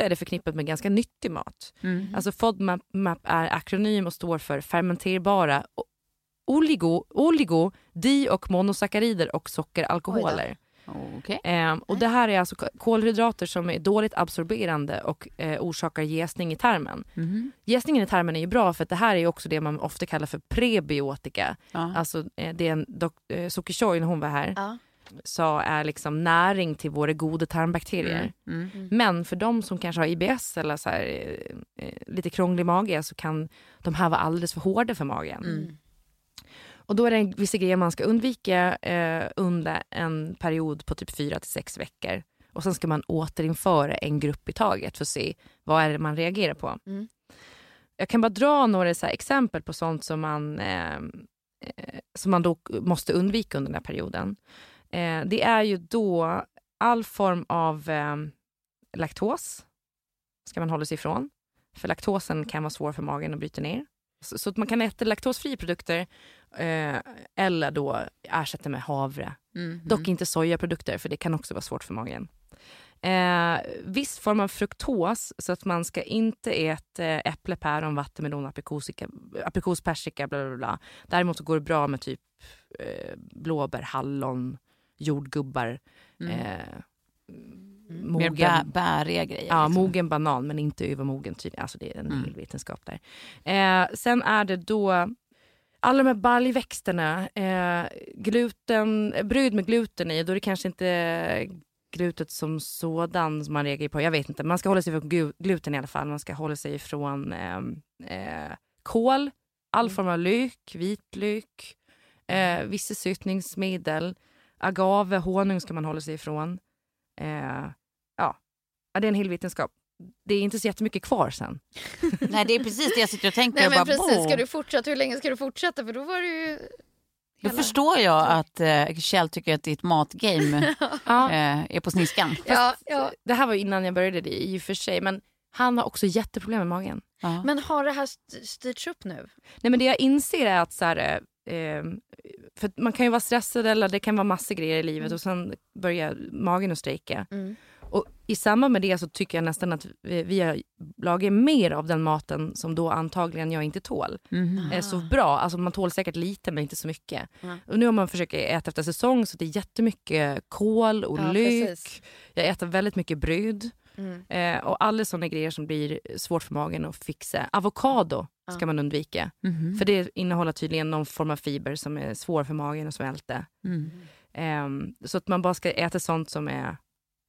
Är det förknippat med ganska nyttig mat. Mm. Alltså FODMAP map är akronym och står för fermenterbara oligo, oligo di och monosackarider och sockeralkoholer. Okej. Ehm, och det här är alltså ko- kolhydrater som är dåligt absorberande och eh, orsakar jäsning i tarmen. Mhm. Jäsningen i tarmen är ju bra för att det här är också det man ofta kallar för prebiotika. Ja. Alltså eh, det är en dok- eh, Soki Choi när hon var här Ja. Sa är liksom näring till våra goda tarmbakterier. Mm. Mm. Men för de som kanske har IBS eller så här, eh, eh, lite krånglig mage så kan de här vara alldeles för hårda för magen. Mm. Och då är det vissa grejer man ska undvika eh, under en period på typ fyra till sex veckor. Och sen ska man återinföra en grupp i taget för att se vad är det man reagerar på. Mm. Jag kan bara dra några så här exempel på sånt som man, eh, eh, som man då måste undvika under den här perioden. Eh, det är ju då all form av eh, laktos ska man hålla sig ifrån. För laktosen kan vara svår för magen att bryta ner. Så, så att man kan äta laktosfria produkter eh, eller då ersätta med havre. Mm. Dock inte sojaprodukter för det kan också vara svårt för magen. Eh, viss form av fruktos så att man ska inte äta eh, äpple, päron, vattenmelon, aprikos, persika, bla bla bla. Däremot så går det bra med typ eh, blåbär, hallon, jordgubbar, Mm. eh, Mer mogen, bä, bäriga grejer. ja, liksom. mogen banan men inte övermogen tydligen. Alltså det är en Mm. hel vetenskap där. Eh, sen är det då alla de här baljväxterna, eh, gluten, bröd med gluten i, då är det kanske inte glutet som sådan som man reagerar på. Jag vet inte, man ska hålla sig från glu- gluten i alla fall. Man ska hålla sig från eh, eh, kål, all form av lök, vitlök, eh, vissa sötningsmedel, agave, honung ska man hålla sig ifrån. Eh, ja. ja, det är en hel vetenskap. Det är inte så jättemycket kvar sen. Nej, det är precis det jag sitter och tänker. Nej och men bara, precis, ska du fortsätta? Hur länge ska du fortsätta? För då var det ju... Då hela- förstår jag att eh, Kjell tycker att ditt matgame Ja. eh, är på sniskan. Ja, ja. Det här var innan jag började det i och för sig, men han har också jätteproblem med magen. Ja. Men har det här st- styrts upp nu? Nej, men det jag inser är att så här, eh, för man kan ju vara stressad eller det kan vara massor grejer i livet och sen börjar magen att strejka. Mm. Och i samband med det så tycker jag nästan att vi, vi har lagat mer av den maten som då antagligen jag inte tål. Mhm. är så bra. Alltså man tål säkert lite men inte så mycket. Och nu har man försökt äta efter säsong så det är jättemycket kål och Ja, lök. precis. Jag äter väldigt mycket bröd. Mm. Eh, och alla såna grejer som blir svårt för magen att fixa. Avokado ska man undvika. Mhm. För det innehåller tydligen någon form av fiber som är svår för magen att smälta. Mm. Ehm, så att man bara ska äta sånt som är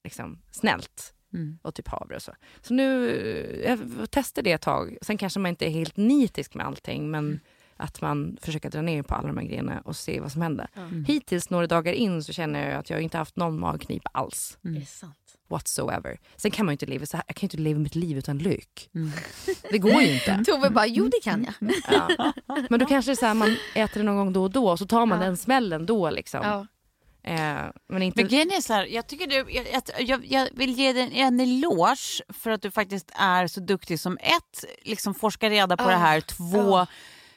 liksom, snällt. Mm. Och typ havre och så. Så nu, eh, jag får testa det ett tag. Sen kanske man inte är helt nitisk med allting men att man försöker dra ner på alla de här grejerna och se vad som händer. Mm. Hittills några dagar in så känner jag att jag inte haft någon magknip alls. Det är sant. Whatsoever. Sen kan man ju inte leva så här. Jag kan ju inte leva mitt liv utan lök. Mm. Det går ju inte. Tove bara, jo det kan jag. Ja. Men då kanske det är så här, man äter det någon gång då och då och så tar man Ja. den smällen då. Liksom. Ja. Eh, men inte... Men grejen är så här, jag, tycker du, jag, jag, jag, vill ge dig en eloge för att du faktiskt är så duktig som ett, liksom forskar reda på Ja. det här, två,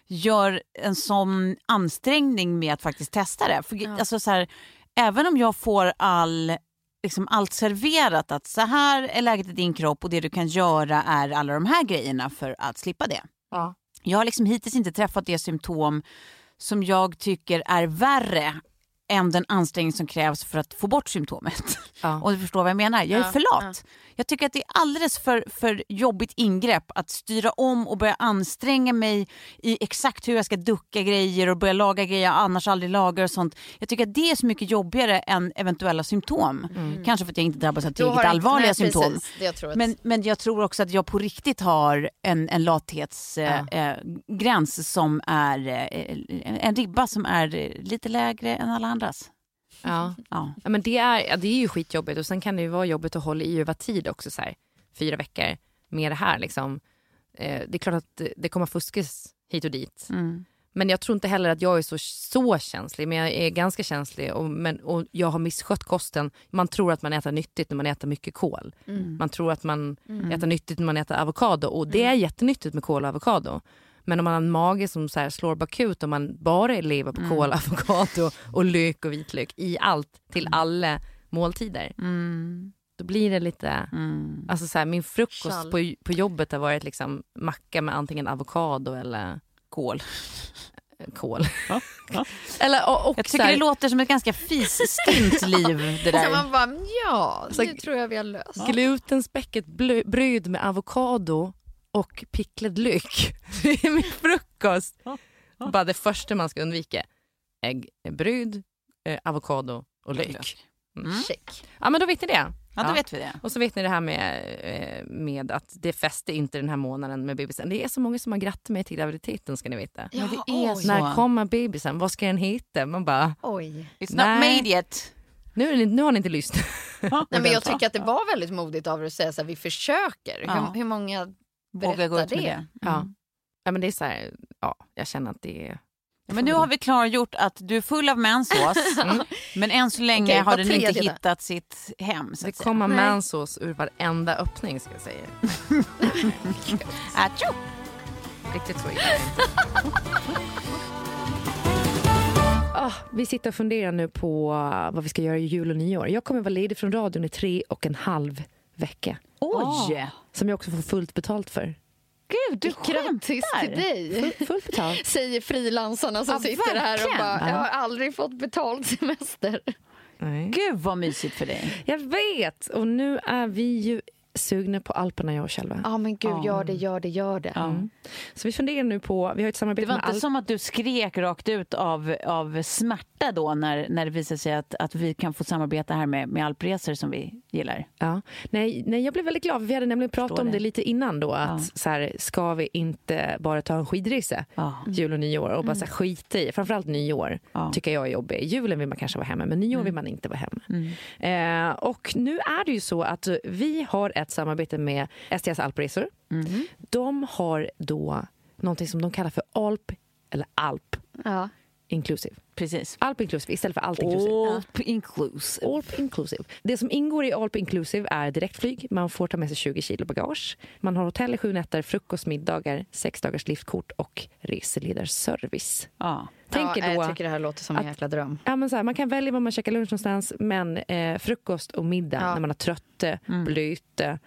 gör en sån ansträngning med att faktiskt testa det. För, Ja. alltså, så här, även om jag får all, liksom, allt serverat att så här är läget i din kropp och det du kan göra är alla de här grejerna för att slippa det. Ja. Jag har liksom hittills inte träffat det symptom som jag tycker är värre än den ansträngning som krävs för att få bort symptomet. Ja. Och du förstår vad jag menar. Jag är Ja, för lat. Jag tycker att det är alldeles för, för jobbigt ingrepp att styra om och börja anstränga mig i exakt hur jag ska ducka grejer och börja laga grejer jag annars aldrig lagar och sånt. Jag tycker att det är så mycket jobbigare än eventuella symptom. Kanske för att jag inte drabbas av tillräckligt allvarliga nej, symptom. precis. Jag tror. Men, men jag tror också att jag på riktigt har en, en lathetsgräns Ja. eh, gräns som är eh, en ribba som är eh, lite lägre än alla andras. Ja. Ja. Ja, men det, är, det är ju skitjobbigt och sen kan det ju vara jobbigt att hålla i över tid också. Så här, fyra veckor med det här. Liksom. Eh, det är klart att det, kommer fuskas hit och dit. Mm. Men jag tror inte heller att jag är så, så känslig. Men jag är ganska känslig och, men, och jag har misskött kosten. Man tror att man äter nyttigt när man äter mycket kål. Mm. Man tror att man äter nyttigt när man äter avokado och det är jättenyttigt med kål och avokado. Men om man har en mage som så slår bakut och man bara lever på kål, avokado och lök och vitlök i allt till alla måltider. Mm. Då blir det lite, Mm. alltså så här, min frukost på, på jobbet har varit liksom macka med antingen avokado eller Kål. kål. eller, och, och Jag så tycker här, det låter som ett ganska fisstint liv det Så där. man bara, ja, Så- nu tror jag vi har löst. glutenspäcket bröd med avokado och picklad lök. Är min frukost. Bara det första man ska undvika. Ägg, bröd, eh, avokado och lök. Mm. Check. Ja men då vet ni det. Ja, då Ja. vet vi det. Och så vet ni det här med, eh, med att det fäste inte den här månaden med bebisen. Det är så många som har grattat mig till graviditeten ska ni veta. Men det Ja, är oj. så. När kommer bebisen? Vad ska den heta? Man bara, Oj. It's Nej. not made yet. nu, nu har ni inte lyssnat. Nej, men jag tycker att det var väldigt modigt av er att säga så här, vi försöker. Ja. Hur, hur många Våga gå ut med det? det. Ja. Mm. ja men det är så här, ja jag känner att det är... Ja, Men nu har vi klargjort att du är full av mensås. Men än så länge Okej, har den inte då? hittat sitt hem. Så Det kommer Nej. mansås ur varenda öppning ska jag säga. Atjo! Riktigt så det. Ah, vi sitter och funderar nu på uh, vad vi ska göra i jul och nyår. Jag kommer vara ledig från radion i tre och en halv vecka. Oj! Som jag också får fullt betalt för. Gud, du Grattis till dig! Fullt betalt. Säger frilansarna som Ja, sitter här och verkligen. bara, Ja. jag har aldrig fått betald semester. Nej. Gud vad mysigt för dig. Jag vet! Och nu är vi ju sugna på Alperna jag och själva. Ja men gud, gör det, gör det, gör det. Mm. Så vi funderar nu på, vi har ett Det samarbete var med inte Alp. som att du skrek rakt ut av, av smärta då när, när det visade sig att, att vi kan få samarbeta här med, med alpresor som vi gillar. Ja. Nej, nej, jag blev väldigt glad. Vi hade nämligen pratat Förstår om det. det. lite innan då. Att Ja. så här, ska vi inte bara ta en skidresa Ja. jul och nyår och bara så här, skita i, framförallt nyår Ja. tycker jag är jobbig. Julen vill man kanske vara hemma men nyår vill man inte vara hemma. Mm. Eh, och nu är det ju så att vi har ett samarbete med STS Alpresor. Mm. De har då någonting som de kallar för ALP, eller ALP Ja. inclusive. Precis. Alp inclusive istället för allt inclusive. Alp inclusive. Alp inclusive. Det som ingår i Alp inclusive är direktflyg. Man får ta med sig 20 kilo bagage. Man har hotell i sju nätter, frukost, middagar, sex dagars liftkort och reseledarservice. Ja. Tänker ja, då jag tycker det här låter som en att- jäkla dröm. Ja, men så här, man kan välja var man käkar lunch någonstans men eh, frukost och middag Ja. när man har trötte, blöte,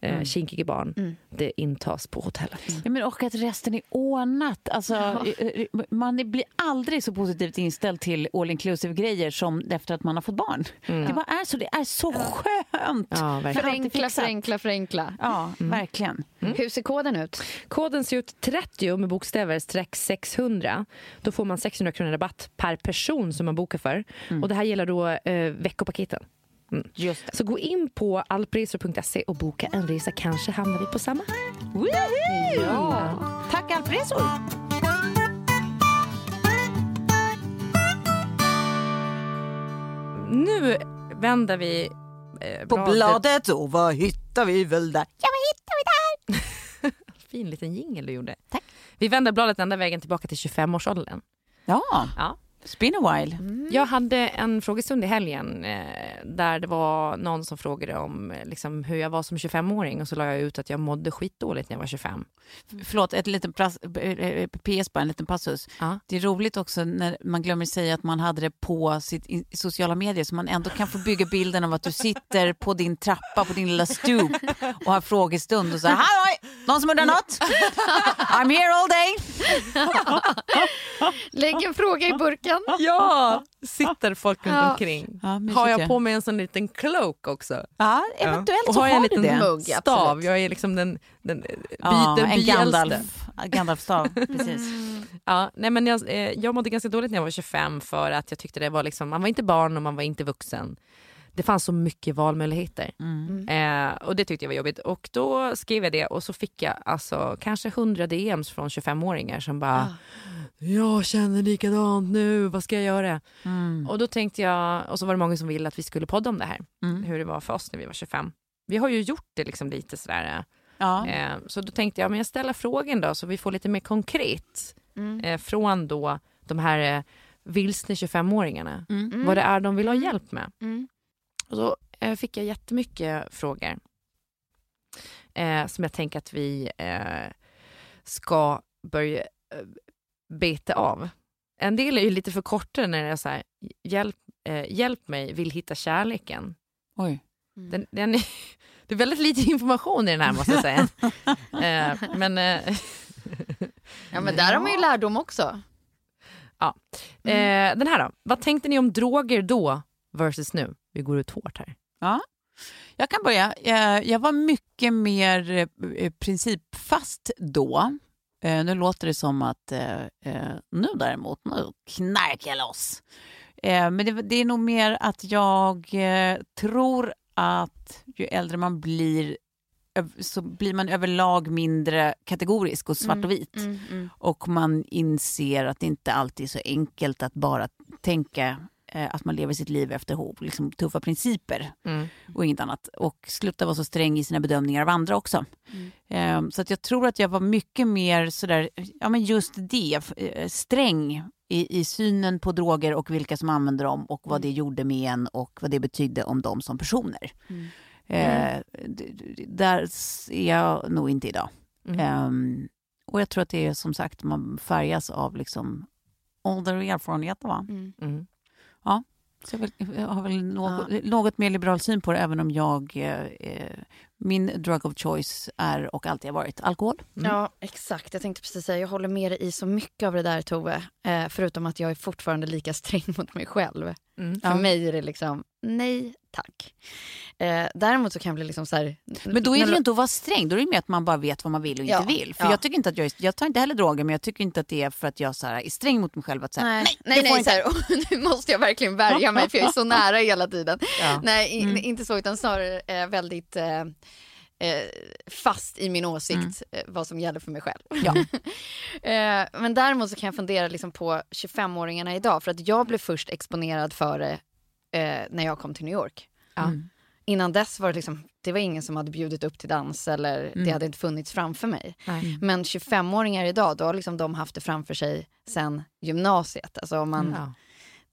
eh, kinkiga barn, Mm. det intas på hotellet. Ja, men och att resten är ordnat. Alltså, eh, eh, Man blir aldrig så positivt inställd till all inclusive grejer som efter att man har fått barn. Det bara är så. Det är så skönt. Ja, Förenkla, förenkla, förenkla. Ja, verkligen. Hur ser koden ut? Koden ser ut 30 med bokstäver streck 600. Då får man 600 kronor rabatt per person som man bokar för. Och det här gäller då eh, veckopaketen. Det. Så gå in på alpresor.se och boka en resa. Kanske hamnar vi på samma. Ja. Tack Alpresor! Nu vänder vi eh, På bladet och vad hittar vi väl där? Ja, vad hittar vi där? Fin liten jingel du gjorde. Tack. Vi vänder bladet ända vägen tillbaka till 25-årsåldern. Ja, Ja. It's been a while. Jag hade en frågestund i helgen eh, där det var någon som frågade om eh, liksom, hur jag var som 25-åring och så la jag ut att jag mådde skitdåligt när jag var 25. Förlåt, ett litet pras, eh, eh, PS bara, en liten passus. Ja. Det är roligt också när man glömmer säga att man hade det på sitt in, sociala medier så man ändå kan få bygga bilden av att du sitter på din trappa på din lilla stoop och har frågestund och säger halloj, någon som undrar något? I'm here all day. Lägg en fråga i burken. Ja, sitter folk runt Ja. omkring. Ja, har jag på mig en sån liten cloak också? Ja, eventuellt Och så har jag en liten det. mugg, stav. absolut. Jag är liksom den, den, den, Ja, den en. Gandalf, Gandalf-stav, precis. Ja, nej men jag, eh, jag mådde ganska dåligt när jag var 25 för att jag tyckte det var liksom, man var inte barn och man var inte vuxen. Det fanns så mycket valmöjligheter. Mm. Eh, och det tyckte jag var jobbigt. Och då skrev jag det och så fick jag alltså kanske 100 DMs från 25-åringar som bara Jag känner likadant nu, vad ska jag göra? Mm. Och då tänkte jag, och så var det många som ville att vi skulle podda om det här. Mm. Hur det var för oss när vi var 25. Vi har ju gjort det liksom lite sådär. Ja. Eh, så då tänkte jag, men jag ställer frågan då så vi får lite mer konkret eh, från då de här eh, vilsna 25-åringarna. Mm. Vad det är de vill ha hjälp med. Mm. Och då eh, fick jag jättemycket frågor eh, som jag tänker att vi eh, ska börja eh, beta av. En del är ju lite för korta när det är så här, hjälp, eh, hjälp mig, vill hitta kärleken. Oj. Den, den är, det är väldigt lite information i den här måste jag säga. eh, men Ja, men där har man ju lärdom också. eh, den här då, vad tänkte ni om droger då versus nu? Vi går ut hårt här. Ja. Jag kan börja. Eh, Jag var mycket mer eh, principfast då. Eh, Nu låter det som att eh, eh, nu däremot, nu knarkar jag loss. Eh, Men det, är nog mer att jag eh, tror att ju äldre man blir så blir man överlag mindre kategorisk och svart och vit. Mm, mm. Och man inser att det inte alltid är så enkelt att bara tänka eh, att man lever sitt liv efter liksom, tuffa principer Mm. och inget annat. Och sluta vara så sträng i sina bedömningar av andra också. Eh, så att jag tror att jag var mycket mer sådär, ja men just det, eh, sträng i, i synen på droger och vilka som använder dem och vad det gjorde med en och vad det betydde om dem som personer. Eh, d- d- där är jag nog inte idag. Mm. Ehm, och jag tror att det är som sagt, man färgas av liksom ålder och erfarenhet. Va? Mm. Mm. Så jag, har väl något, något mer liberal syn på det, även om jag, eh, eh, min drug of choice är och alltid har varit alkohol. Ja, exakt. Jag tänkte precis säga, jag håller med dig i så mycket av det där Tove. Eh, förutom att jag är fortfarande lika sträng mot mig själv. Mm. För mig är det liksom, nej tack. Eh, däremot så kan jag bli liksom så här... Men då är det ju inte att vara sträng, då är det mer att man bara vet vad man vill och inte Ja, vill. För ja. jag tycker inte att jag, är, jag tar inte heller droger, men jag tycker inte att det är för att jag så här, är sträng mot mig själv. Att här, Nej, nej, nej, nej, så här, och nu måste jag verkligen värja mig för jag är så nära hela tiden. Ja. Nej, i, inte så utan snarare eh, väldigt eh, eh, fast i min åsikt eh, vad som gäller för mig själv. Ja. eh, men däremot så kan jag fundera liksom på 25-åringarna idag för att jag blev först exponerad för det eh, när jag kom till New York. Ja. Mm. Innan dess var det liksom, det var ingen som hade bjudit upp till dans eller det hade inte funnits framför mig. Nej. Men 25-åringar idag, då har liksom de haft det framför sig sen gymnasiet. Alltså om man, Ja.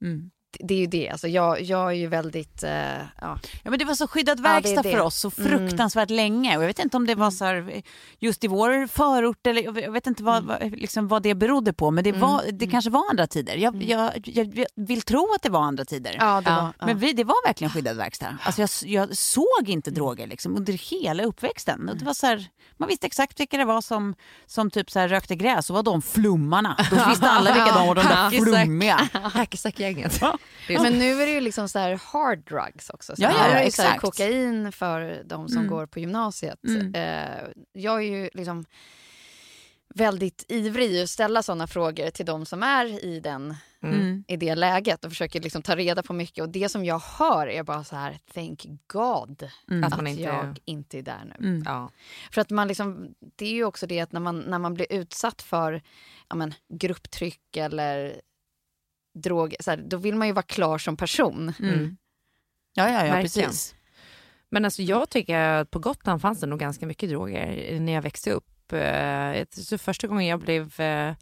Mm. Det är ju det. Alltså jag, jag är ju väldigt... Eh, ja. Ja, men det var så skyddad Ja, det verkstad det. för oss så fruktansvärt länge. Och jag vet inte om det var så här, just i vår förort eller jag vet inte vad, vad, liksom vad det berodde på. Men det, var, det kanske var andra tider. Jag, jag, jag, jag vill tro att det var andra tider. Ja, det Ja. var, ja. Men vi, det var verkligen skyddad verkstad. Alltså jag, jag såg inte droger liksom under hela uppväxten. Och det var så här, man visste exakt vilka det var som, som typ så här rökte gräs och var de flummarna. Då visste alla vilka de var, de där flummiga. Hackersack-gänget. Men nu är det ju liksom så här hard drugs också. Så Ja, ja, ja, exakt. kokain för de som Mm. går på gymnasiet. Mm. Eh, jag är ju liksom väldigt ivrig att ställa sådana frågor till de som är i, den, Mm. i det läget och försöker liksom ta reda på mycket. Och det som jag hör är bara så här, thank God Mm. att, Att man inte- jag inte är där nu. Mm. Ja. För att man liksom, det är ju också det att när man, när man blir utsatt för ja, men, grupptryck eller droger, så här, då vill man ju vara klar som person. Mm. Ja, ja, ja Verkligen. precis. Men alltså jag tycker att på Gotland fanns det nog ganska mycket droger när jag växte upp. Eh, Så första gången jag blev eh,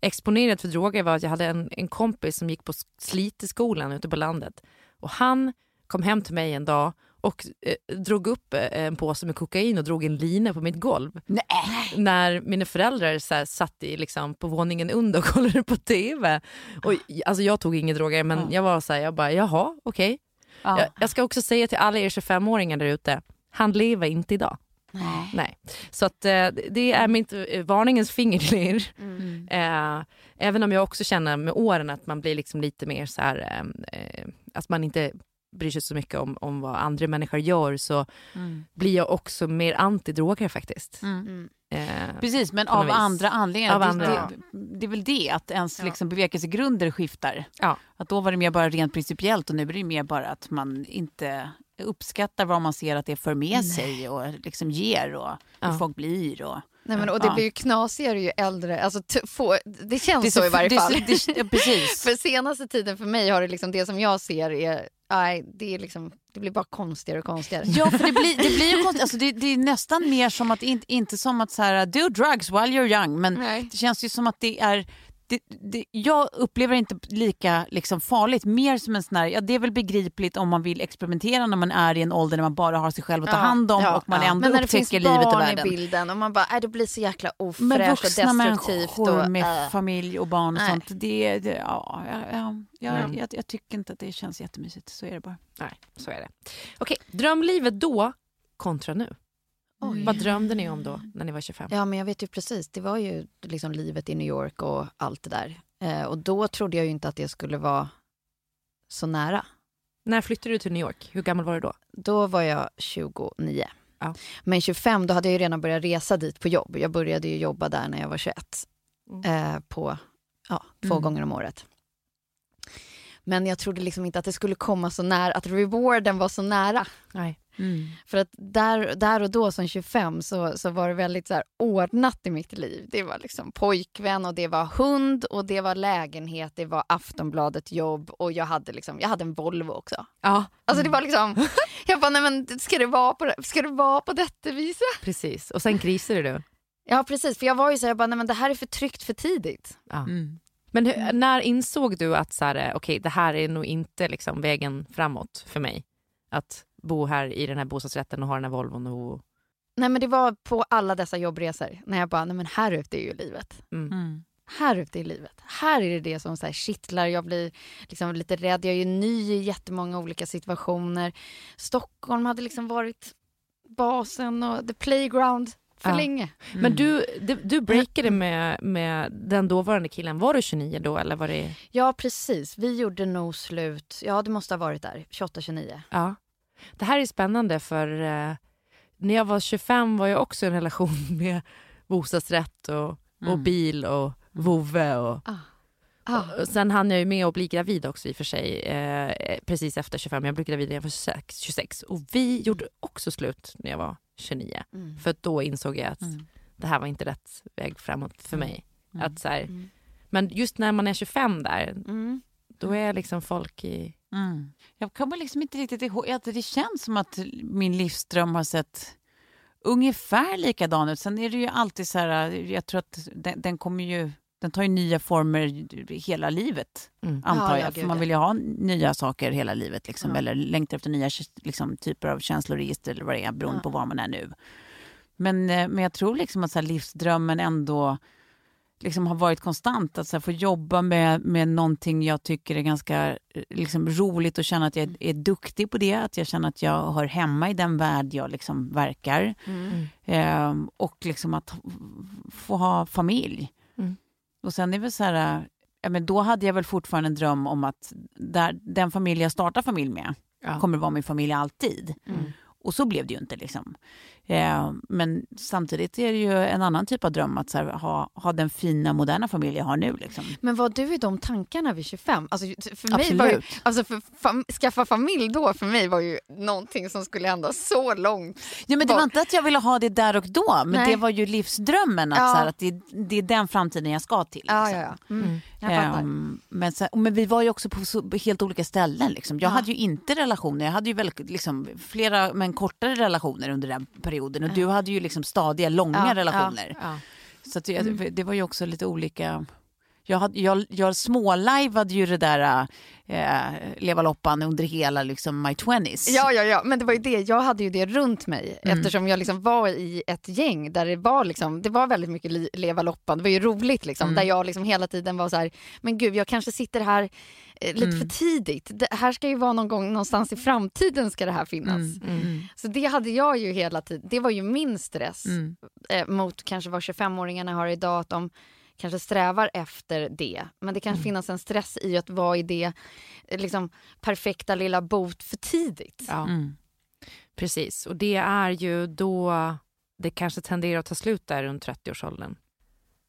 exponerad för droger var att jag hade en, en kompis som gick på Sliteskolan ute på landet. Och han kom hem till mig en dag och eh, drog upp eh, en påse med kokain och drog en lina på mitt golv. Nej. När mina föräldrar så här, satt i, liksom, på våningen under och kollade på TV. Och, alltså, jag tog inga droger men Ja. jag var så här, jag bara jaha okej. Ja. Jag, jag ska också säga till alla er 25-åringar där ute, han lever inte idag. Nej. Nej. Så att, eh, det är mitt eh, varningens finger till er. Mm. Eh, även om jag också känner med åren att man blir liksom lite mer så här, eh, att man inte bryr sig så mycket om, om vad andra människor gör så Mm. blir jag också mer anti-droger faktiskt. Mm. Mm. Eh, Precis, men av vis. andra anledningar. Av Det- andra. Det, det är väl det, att ens Ja. liksom bevekelsegrunder skiftar. Ja. Att då var det mer bara rent principiellt och nu är det mer bara att man inte uppskattar vad man ser att det för med sig och liksom ger och hur Ja. folk blir. Och, Nej, men, och det Ja. blir ju knasigare ju äldre, alltså, få, det känns Det så, så- i varje fall. så- det- ja, precis. För senaste tiden för mig har det liksom, det som jag ser är, nej, det är liksom, det blir bara konstigare och konstigare. Ja, för det blir, det blir ju konstigt. Alltså, det, det är nästan mer som att, inte, inte som att så här, do drugs while you're young, men Nej. det känns ju som att det är det, det, jag upplever det inte lika liksom, farligt, mer som en sån här, ja det är väl begripligt om man vill experimentera när man är i en ålder när man bara har sig själv att ta hand om ja, och man ja. ändå Men när det finns upptäcker livet och barn i världen. bilden och man bara, äh, det blir så jäkla Men ofräscht och vuxna destruktivt. människor Och, med äh. familj och barn och Nej. sånt, det, det, ja, ja, ja, jag, Mm. jag, jag tycker inte att det känns jättemysigt, så är det bara. nej, så är det. Okej, drömlivet då kontra nu. Oj. Vad drömde ni om då när ni var 25? Ja, men jag vet ju precis. Det var ju liksom livet i New York och allt det där. Eh, och då trodde jag ju inte att det skulle vara så nära. När flyttade du till New York? Hur gammal var du då? Då var jag 29. Ja. Men 25, då hade jag ju redan börjat resa dit på jobb. Jag började ju jobba där när jag var 21. Eh, på ja, två Mm. gånger om året. Men jag trodde liksom inte att det skulle komma så nära, att rewarden var så nära. Nej. För att där, där och då som 25 så, så var det väldigt så här ordnat i mitt liv. Det var liksom pojkvän och det var hund och det var lägenhet, det var Aftonbladet jobb och jag hade, liksom, jag hade en Volvo också. Ja, Alltså det var liksom, jag bara nej men ska det vara på, ska det vara på detta viset? precis. Och sen krisade du. Ja precis, för jag var ju så här, jag bara nej men det här är för tryggt för tidigt. Ja. Mm. Men hur, när insåg du att så här, okej, det här är nog inte liksom vägen framåt för mig? Att bo här i den här bostadsrätten och ha den här Volvon och... Nej men det var på alla dessa jobbresor när jag bara nej men här ute är ju livet. Mm. Mm. här ute i livet. Här är det det som så här kittlar, jag blir liksom lite rädd, jag är ju ny i jättemånga olika situationer. Stockholm hade liksom varit basen och the playground för Ja. länge. Men du, du, du breakade med, med den dåvarande killen. Var du 29 då eller var det... Ja precis, vi gjorde nog slut, ja det måste ha varit där, 28-29. Ja. Det här är spännande för eh, när jag var 25 var jag också i en relation med bostadsrätt och, och Mm. bil och vovve och Ah. Och Sen hann jag ju med att bli gravid också i och för sig, eh, precis efter 25. Jag blev gravid när jag var 26, 26. Och vi gjorde också slut när jag var 29. Mm. För då insåg jag att Mm. det här var inte rätt väg framåt för mig. Mm. Att så här, Mm. Men just när man är 25 där, Mm. Då är liksom folk i... Mm. Jag kommer liksom inte riktigt ihåg, att det känns som att min livsdröm har sett ungefär likadan ut. Sen är det ju alltid så här, jag tror att den, den kommer ju den tar ju nya former hela livet, Mm. antar Ja, jag. ja, För man vill ju ha nya saker hela livet, liksom, Ja. eller längtar efter nya liksom, typer av känsloregister eller vad det är, beroende Ja. på var man är nu. Men, eh, men jag tror liksom att så här, livsdrömmen ändå liksom har varit konstant. Att så här, få jobba med, med någonting jag tycker är ganska eh, liksom, roligt och känna att jag är duktig på det. Att jag känner att jag hör hemma i den värld jag liksom verkar. Mm. Ehm, och liksom att få ha familj. Mm. Och sen är det väl så här, ja, men då hade jag väl fortfarande en dröm om att där, den familj jag startar familj med Ja. kommer vara min familj alltid. Mm. Och så blev det ju inte. Liksom. Eh, men samtidigt är det ju en annan typ av dröm att så här, ha, ha den fina moderna familj jag har nu. Liksom. Men var du i de tankarna vid 25? Alltså, för mig var ju, Absolut. alltså för fam, skaffa familj då för mig var ju någonting som skulle hända så långt. Ja, men det Var- var inte att jag ville ha det där och då, men Nej. det var ju livsdrömmen. Att, Ja. så här, att det, det är den framtiden jag ska till. Ja, liksom. ja, ja. Mm. Mm. Ehm, men, så, men vi var ju också på så, helt olika ställen. Liksom. Jag Ja. hade ju inte relationer, jag hade ju väldigt, liksom, flera men kortare relationer under den perioden. Och du hade ju liksom stadiga, långa relationer. Så att det, det var ju också lite olika. Jag, hade, jag, jag smålajvade ju det där eh, Leva loppan under hela liksom, my 20s. Ja, ja, ja, men det var ju det. Jag hade ju det runt mig Mm. eftersom jag liksom var i ett gäng där det var, liksom, det var väldigt mycket leva loppan. Det var ju roligt liksom, Mm. där jag liksom hela tiden var så här, men gud, jag kanske sitter här eh, lite Mm. för tidigt. Det här ska ju vara någon gång någonstans i framtiden ska det här finnas. Mm, mm, Så det hade jag ju hela tiden. Det var ju min stress mm. eh, mot kanske vad 25-åringarna har idag, att de kanske strävar efter det. Men det kan Mm. finnas en stress i att vara i det eh, liksom, perfekta lilla bot för tidigt. Ja. Mm. Precis, och det är ju då det kanske tenderar att ta slut där runt 30-årsåldern.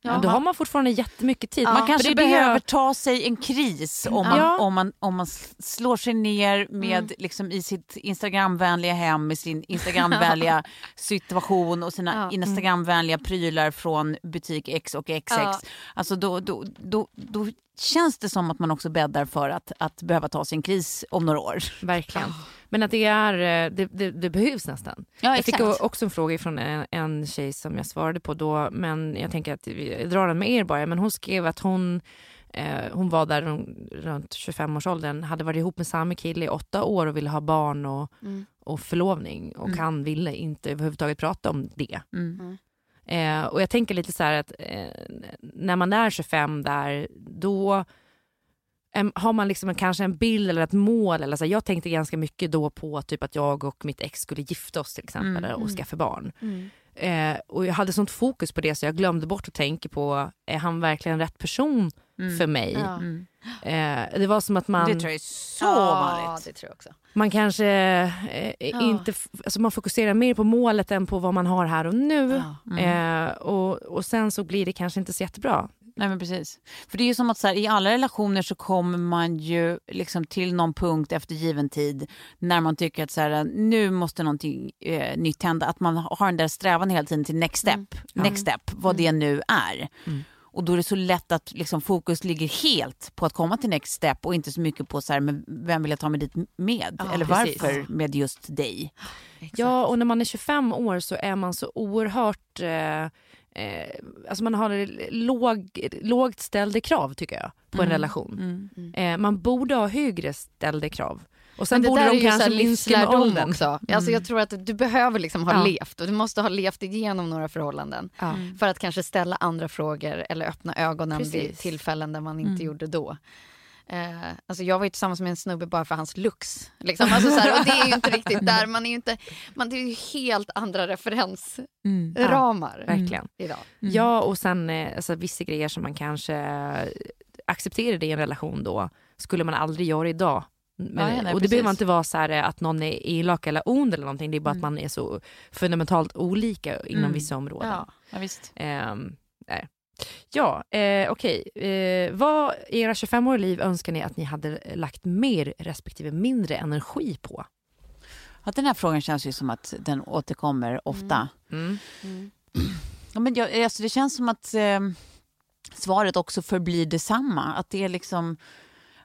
Ja, då har man fortfarande jättemycket tid. Ja, Man kanske behöver ta sig en kris om man, Ja. om man, om man slår sig ner med, Mm. liksom, i sitt Instagramvänliga hem med sin Instagramvänliga situation och sina Ja. Instagramvänliga prylar från butik X och XX. Ja. Alltså då, då, då, då känns det som att man också bäddar för att, att behöva ta sig en kris om några år. Verkligen. Men att det, är, eh, det, det, det behövs nästan. Ja, Jag fick också en fråga från en, en tjej som jag svarade på då, men jag tänker att vi jag drar den med er bara. Men hon skrev att hon, eh, hon var där runt- runt 25-årsåldern, hade varit ihop med samma kille i åtta år och ville ha barn och, Mm. och förlovning och Mm. han ville inte överhuvudtaget prata om det. Mm. Eh, och jag tänker lite så att eh, när man är 25 där, då em, har man liksom en, kanske en bild eller ett mål. Eller så här, jag tänkte ganska mycket då på typ att jag och mitt ex skulle gifta oss till exempel Mm, och mm. skaffa barn. Mm. Eh, och jag hade sånt fokus på det så jag glömde bort att tänka på, är han verkligen rätt person Mm. för mig? Ja. Mm. Eh, det var som att man, Det tror jag är så ja, vanligt. det tror jag också. man kanske eh, inte, f- alltså man fokuserar mer på målet än på vad man har här och nu. Ja. Mm. Eh, och, och sen så blir det kanske inte så jättebra. Nej men precis. För det är ju som att så här, i alla relationer så kommer man ju liksom till någon punkt efter given tid när man tycker att så här, nu måste någonting eh, nytt hända. Att man har den där strävan hela tiden till next step, Mm. next step, vad det nu är. Mm. Och då är det så lätt att liksom, fokus ligger helt på att komma till next step och inte så mycket på så här, men vem vill jag ta mig dit med? Ja, Eller precis. varför med just dig? Exakt. Ja, och när man är 25 år så är man så oerhört... Eh, eh, alltså man har låg, lågt ställda krav tycker jag på en Mm. relation. Mm. Eh, man borde ha högre ställda krav. Och sen Men det borde där de kanske minska med åldern. också. Alltså Mm. jag tror att du behöver liksom ha Ja. levt och du måste ha levt igenom några förhållanden Ja. för att kanske ställa andra frågor eller öppna ögonen vid Precis. tillfällen där man inte Mm. gjorde då. Eh, alltså jag var ju tillsammans med en snubbe bara för hans looks. Liksom. Alltså så här, och det är ju inte riktigt där. Man är ju inte, man, det är ju helt andra referensramar Mm. verkligen. idag. Ja, och sen eh, alltså, vissa grejer som man kanske eh, accepterade i en relation då, skulle man aldrig göra idag. Men, Ja, nej, och det precis. behöver inte vara så här eh, att någon är elak eller ond eller någonting, det är bara Mm. att man är så fundamentalt olika inom Mm. vissa områden. Ja. Ja, visst. Ehm, nej. Ja, eh, okej. Eh, vad i era 25-åriga liv önskar ni att ni hade lagt mer respektive mindre energi på? Ja, den här frågan känns ju som att den återkommer ofta. Mm. Ja, men jag, alltså det känns som att eh, svaret också förblir detsamma. Att det är liksom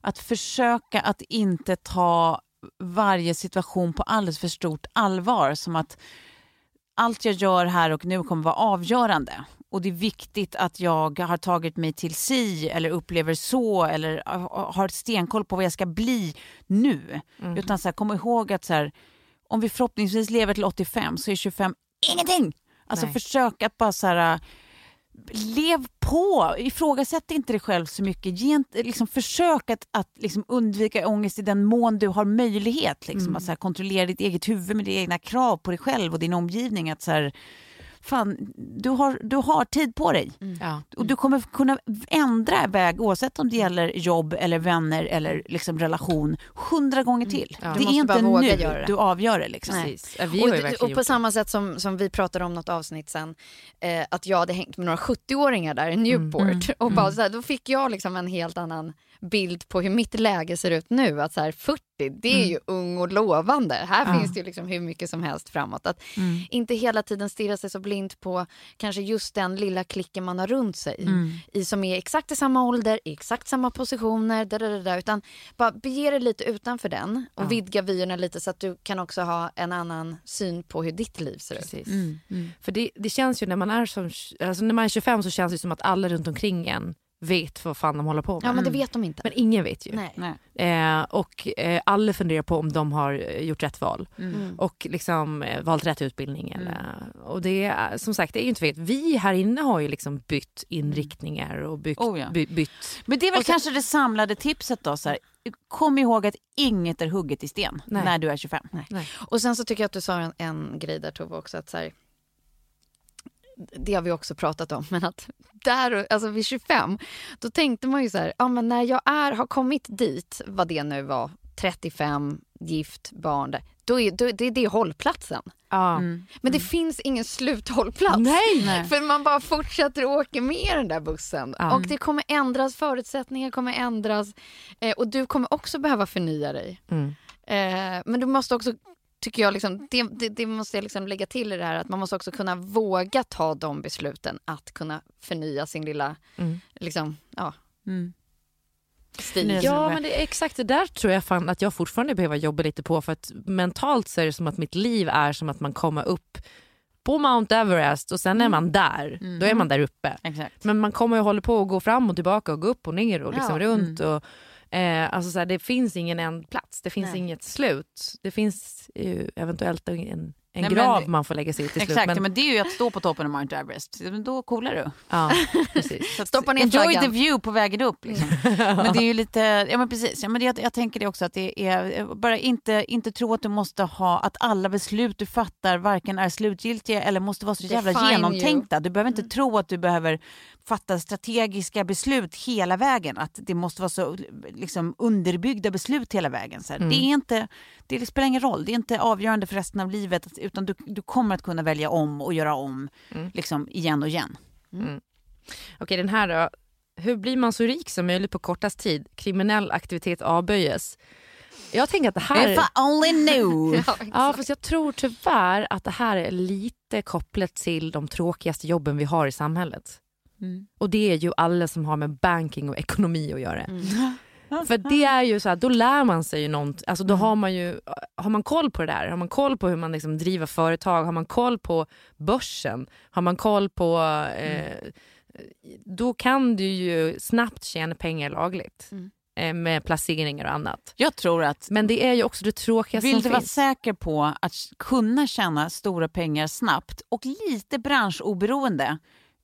att försöka att inte ta varje situation på alldeles för stort allvar. Som att allt jag gör här och nu kommer vara avgörande. och det är viktigt att jag har tagit mig till si eller upplever så eller har stenkoll på vad jag ska bli nu. Mm. Utan så här, kom ihåg att så här, om vi förhoppningsvis lever till 85 så är 25 ingenting. Alltså Nej. försök att bara så här, lev på, ifrågasätt inte dig själv så mycket. Ge, liksom, försök att, att liksom, undvika ångest i den mån du har möjlighet. Liksom, mm. att så här, kontrollera ditt eget huvud med dina egna krav på dig själv och din omgivning. Att så här, fan, du har, du har tid på dig. Mm. Ja. Och du kommer kunna ändra väg oavsett om det gäller jobb eller vänner eller liksom relation hundra gånger mm. till. Mm. Ja. Det är inte nu det. du avgör det. Liksom. och, och, på samma sätt som, som vi pratade om något avsnitt sen, eh, att jag hade hängt med några 70-åringar där i Newport mm. och bara mm. så här, då fick jag liksom en helt annan bild på hur mitt läge ser ut nu. Att så här, 40, det är mm. ju ung och lovande. Här ja. finns det ju liksom hur mycket som helst framåt. Att mm. inte hela tiden stirra sig så blint på kanske just den lilla klicken man har runt sig mm. i som är exakt i samma ålder, i exakt samma positioner, där, där, där, utan bara bege dig lite utanför den och ja. vidga vyerna lite så att du kan också ha en annan syn på hur ditt liv ser Precis. ut. Mm. Mm. För det, det, känns ju när man är som, alltså när man är 25 så känns det som att alla runt omkring en vet vad fan de håller på med. Ja men det vet de inte. Men ingen vet ju. Nej. Eh, och eh, alla funderar på om de har eh, gjort rätt val. Mm. mm. Och liksom eh, valt rätt utbildning. Mm. och det är som sagt, det är ju inte vet. Vi här inne har ju liksom bytt inriktningar och byggt, oh, ja. by, bytt. Men det är väl så, kanske det samlade tipset då. Så här, kom ihåg att inget är hugget i sten Nej. när du är 25. Nej. Nej. Och sen så tycker jag att du sa en, en grej där Tove också. Att så här, det har vi också pratat om, men att där, alltså vid 25, då tänkte man ju så här, ja men när jag är, har kommit dit, vad det nu var, 35, gift, barn, där, då är, då, det, det är hållplatsen. Ja. Mm. Men det mm. finns ingen sluthållplats. Nej, nej. För man bara fortsätter åka med den där bussen. Ja. Och det kommer ändras, förutsättningar kommer ändras. Eh, och du kommer också behöva förnya dig. Mm. Eh, men du måste också tycker jag, liksom, det, det, det, måste jag liksom lägga till i det här att man måste också kunna våga ta de besluten att kunna förnya sin lilla, mm. liksom, ja. Mm. Stil. Ja men det är exakt det där tror jag fan att jag fortfarande behöver jobba lite på för att mentalt så är det som att mitt liv är som att man kommer upp på Mount Everest och sen mm. är man där. Mm. Då är man där uppe. Exakt. Men man kommer ju hålla på att gå fram och tillbaka och gå upp och ner och liksom ja. runt. Mm. Och, Eh, alltså så här, det finns ingen en plats, det finns Nej. inget slut. Det finns ju eventuellt en en Nej, grav men, man får lägga sig i till exakt, slut. Men... men det är ju att stå på toppen av Mount Everest. Då coolar du. Ja, precis. Stoppa ner Enjoy flaggan. the view på vägen upp. Liksom. men det är ju lite, ja men precis. Ja, men jag, jag tänker det också att det är, bara inte, inte tro att du måste ha, att alla beslut du fattar varken är slutgiltiga eller måste vara så jävla Define genomtänkta. You. Du behöver inte mm. tro att du behöver fatta strategiska beslut hela vägen. Att det måste vara så liksom, underbyggda beslut hela vägen. Så mm. Det, är inte, det spelar ingen roll, det är inte avgörande för resten av livet utan du, du kommer att kunna välja om och göra om mm. liksom, igen och igen. Mm. mm. Okej, den här då. Hur blir man så rik som möjligt på kortast tid? Kriminell aktivitet avböjes. Jag tänker att det här... If I only knew. ja, ja, fast jag tror tyvärr att det här är lite kopplat till de tråkigaste jobben vi har i samhället. Mm. Och det är ju alla som har med banking och ekonomi att göra. Mm. För det är ju så här, då lär man sig ju något, alltså då har man ju, har man koll på det där, har man koll på hur man liksom driver företag, har man koll på börsen, har man koll på, eh, då kan du ju snabbt tjäna pengar lagligt. Mm eh, med placeringar och annat. Jag tror att... Men det är ju också det tråkiga Vill som du vara säker på att kunna tjäna stora pengar snabbt och lite branschoberoende,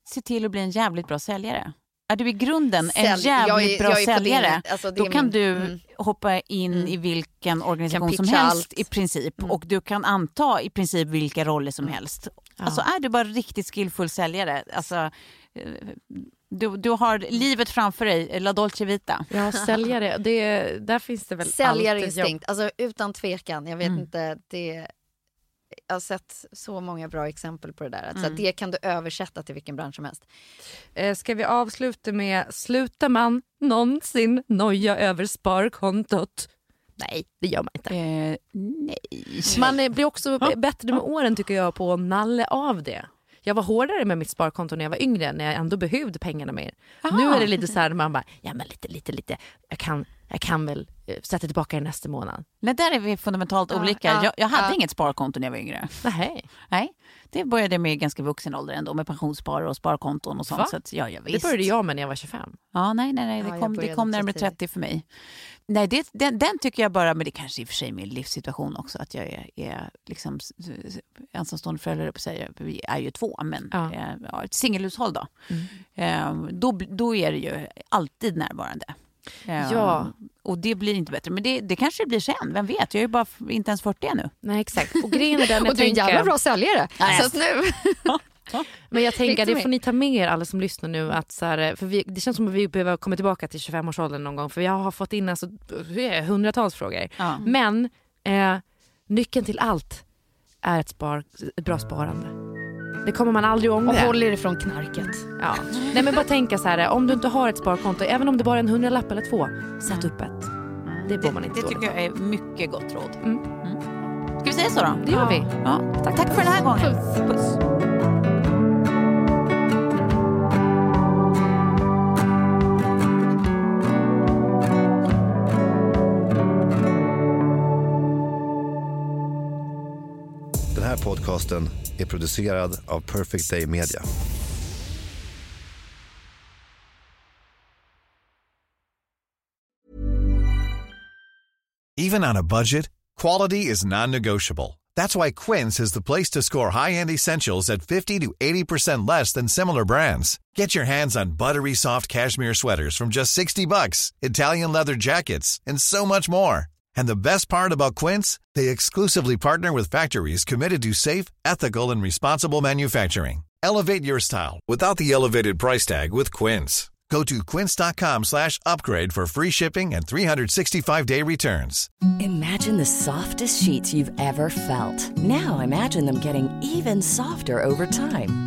se till att bli en jävligt bra säljare. Är du i grunden Sälj. en jävligt är, bra säljare, alltså, då kan min... du mm. hoppa in mm. i vilken organisation som helst allt. i princip mm. och du kan anta i princip vilka roller som mm. helst. Ja. Alltså är du bara riktigt skillfull säljare, alltså, eh, du, du har livet framför dig, la dolce vita. Ja, säljare, det, där finns det väl Säljarinstinkt, alltså utan tvekan. Jag vet mm. inte, det jag har sett så många bra exempel på det där. Alltså, mm. Det kan du översätta till vilken bransch som helst. Eh, ska vi avsluta med, slutar man någonsin noja över sparkontot? Nej, det gör man inte. Eh, nej. Man blir också bättre med åren tycker jag på att nalle av det. Jag var hårdare med mitt sparkonto när jag var yngre när jag ändå behövde pengarna mer. Aha. Nu är det lite så här man bara, ja men lite, lite, lite. Jag kan jag kan väl eh, sätta tillbaka det nästa månad. Nej, där är vi fundamentalt Ja, olika. ja, jag, jag hade ja. inget sparkonto när jag var yngre. Nej, Nej, det började med i ganska vuxen ålder ändå med pensionsspar och sparkonton och sånt. Va? Så att, ja, ja, det visst. började jag med när jag var 25. Ja, nej, nej, nej. Det jag kom, det kom närmare tidigt. 30 för mig. Nej, det, den, den tycker jag bara, men det kanske i och för sig är min livssituation också, att jag är, är liksom ensamstående förälder, jag på att säga. Vi är ju två, men Ja. ja, ett singelhushåll då. Mm. Eh, då. Då är det ju alltid närvarande. Ja. Och det blir inte bättre. Men det, det kanske det blir sen, vem vet? Jag är ju bara inte ens 40 ännu. Nej exakt. Och grejen är den jag Och du är en jävla bra säljare. Ja, Så nu... men jag tänker det får ni ta med er alla som lyssnar nu att så här, för vi, det känns som att vi behöver komma tillbaka till 25-årsåldern någon gång för jag har fått in alltså, hundratals frågor. Ja. Men eh, nyckeln till allt är ett, spar, ett bra sparande. Det kommer man aldrig Och ångra. håll er ifrån knarket. Ja. Nej men bara tänka så här, om du inte har ett sparkonto, även om det bara är en hundralapp eller två, sätt upp ett. Det får man inte Det tycker jag är mycket gott råd. Mm. Ska vi säga så då? Det gör vi. Ja. Tack, Tack för den här gången. Puss. Puss. Här podcasten är producerad av Perfect Day Media. Even on a budget, quality is non-negotiable. That's why Quince is the place to score high-end essentials at 50 to 80% less than similar brands. Get your hands on buttery soft cashmere sweaters from just 60 bucks, Italian leather jackets, and so much more. And the best part about Quince, they exclusively partner with factories committed to safe, ethical, and responsible manufacturing. Elevate your style without the elevated price tag with Quince. Go to quince.com slash upgrade for free shipping and 365-day returns. Imagine the softest sheets you've ever felt. Now imagine them getting even softer over time.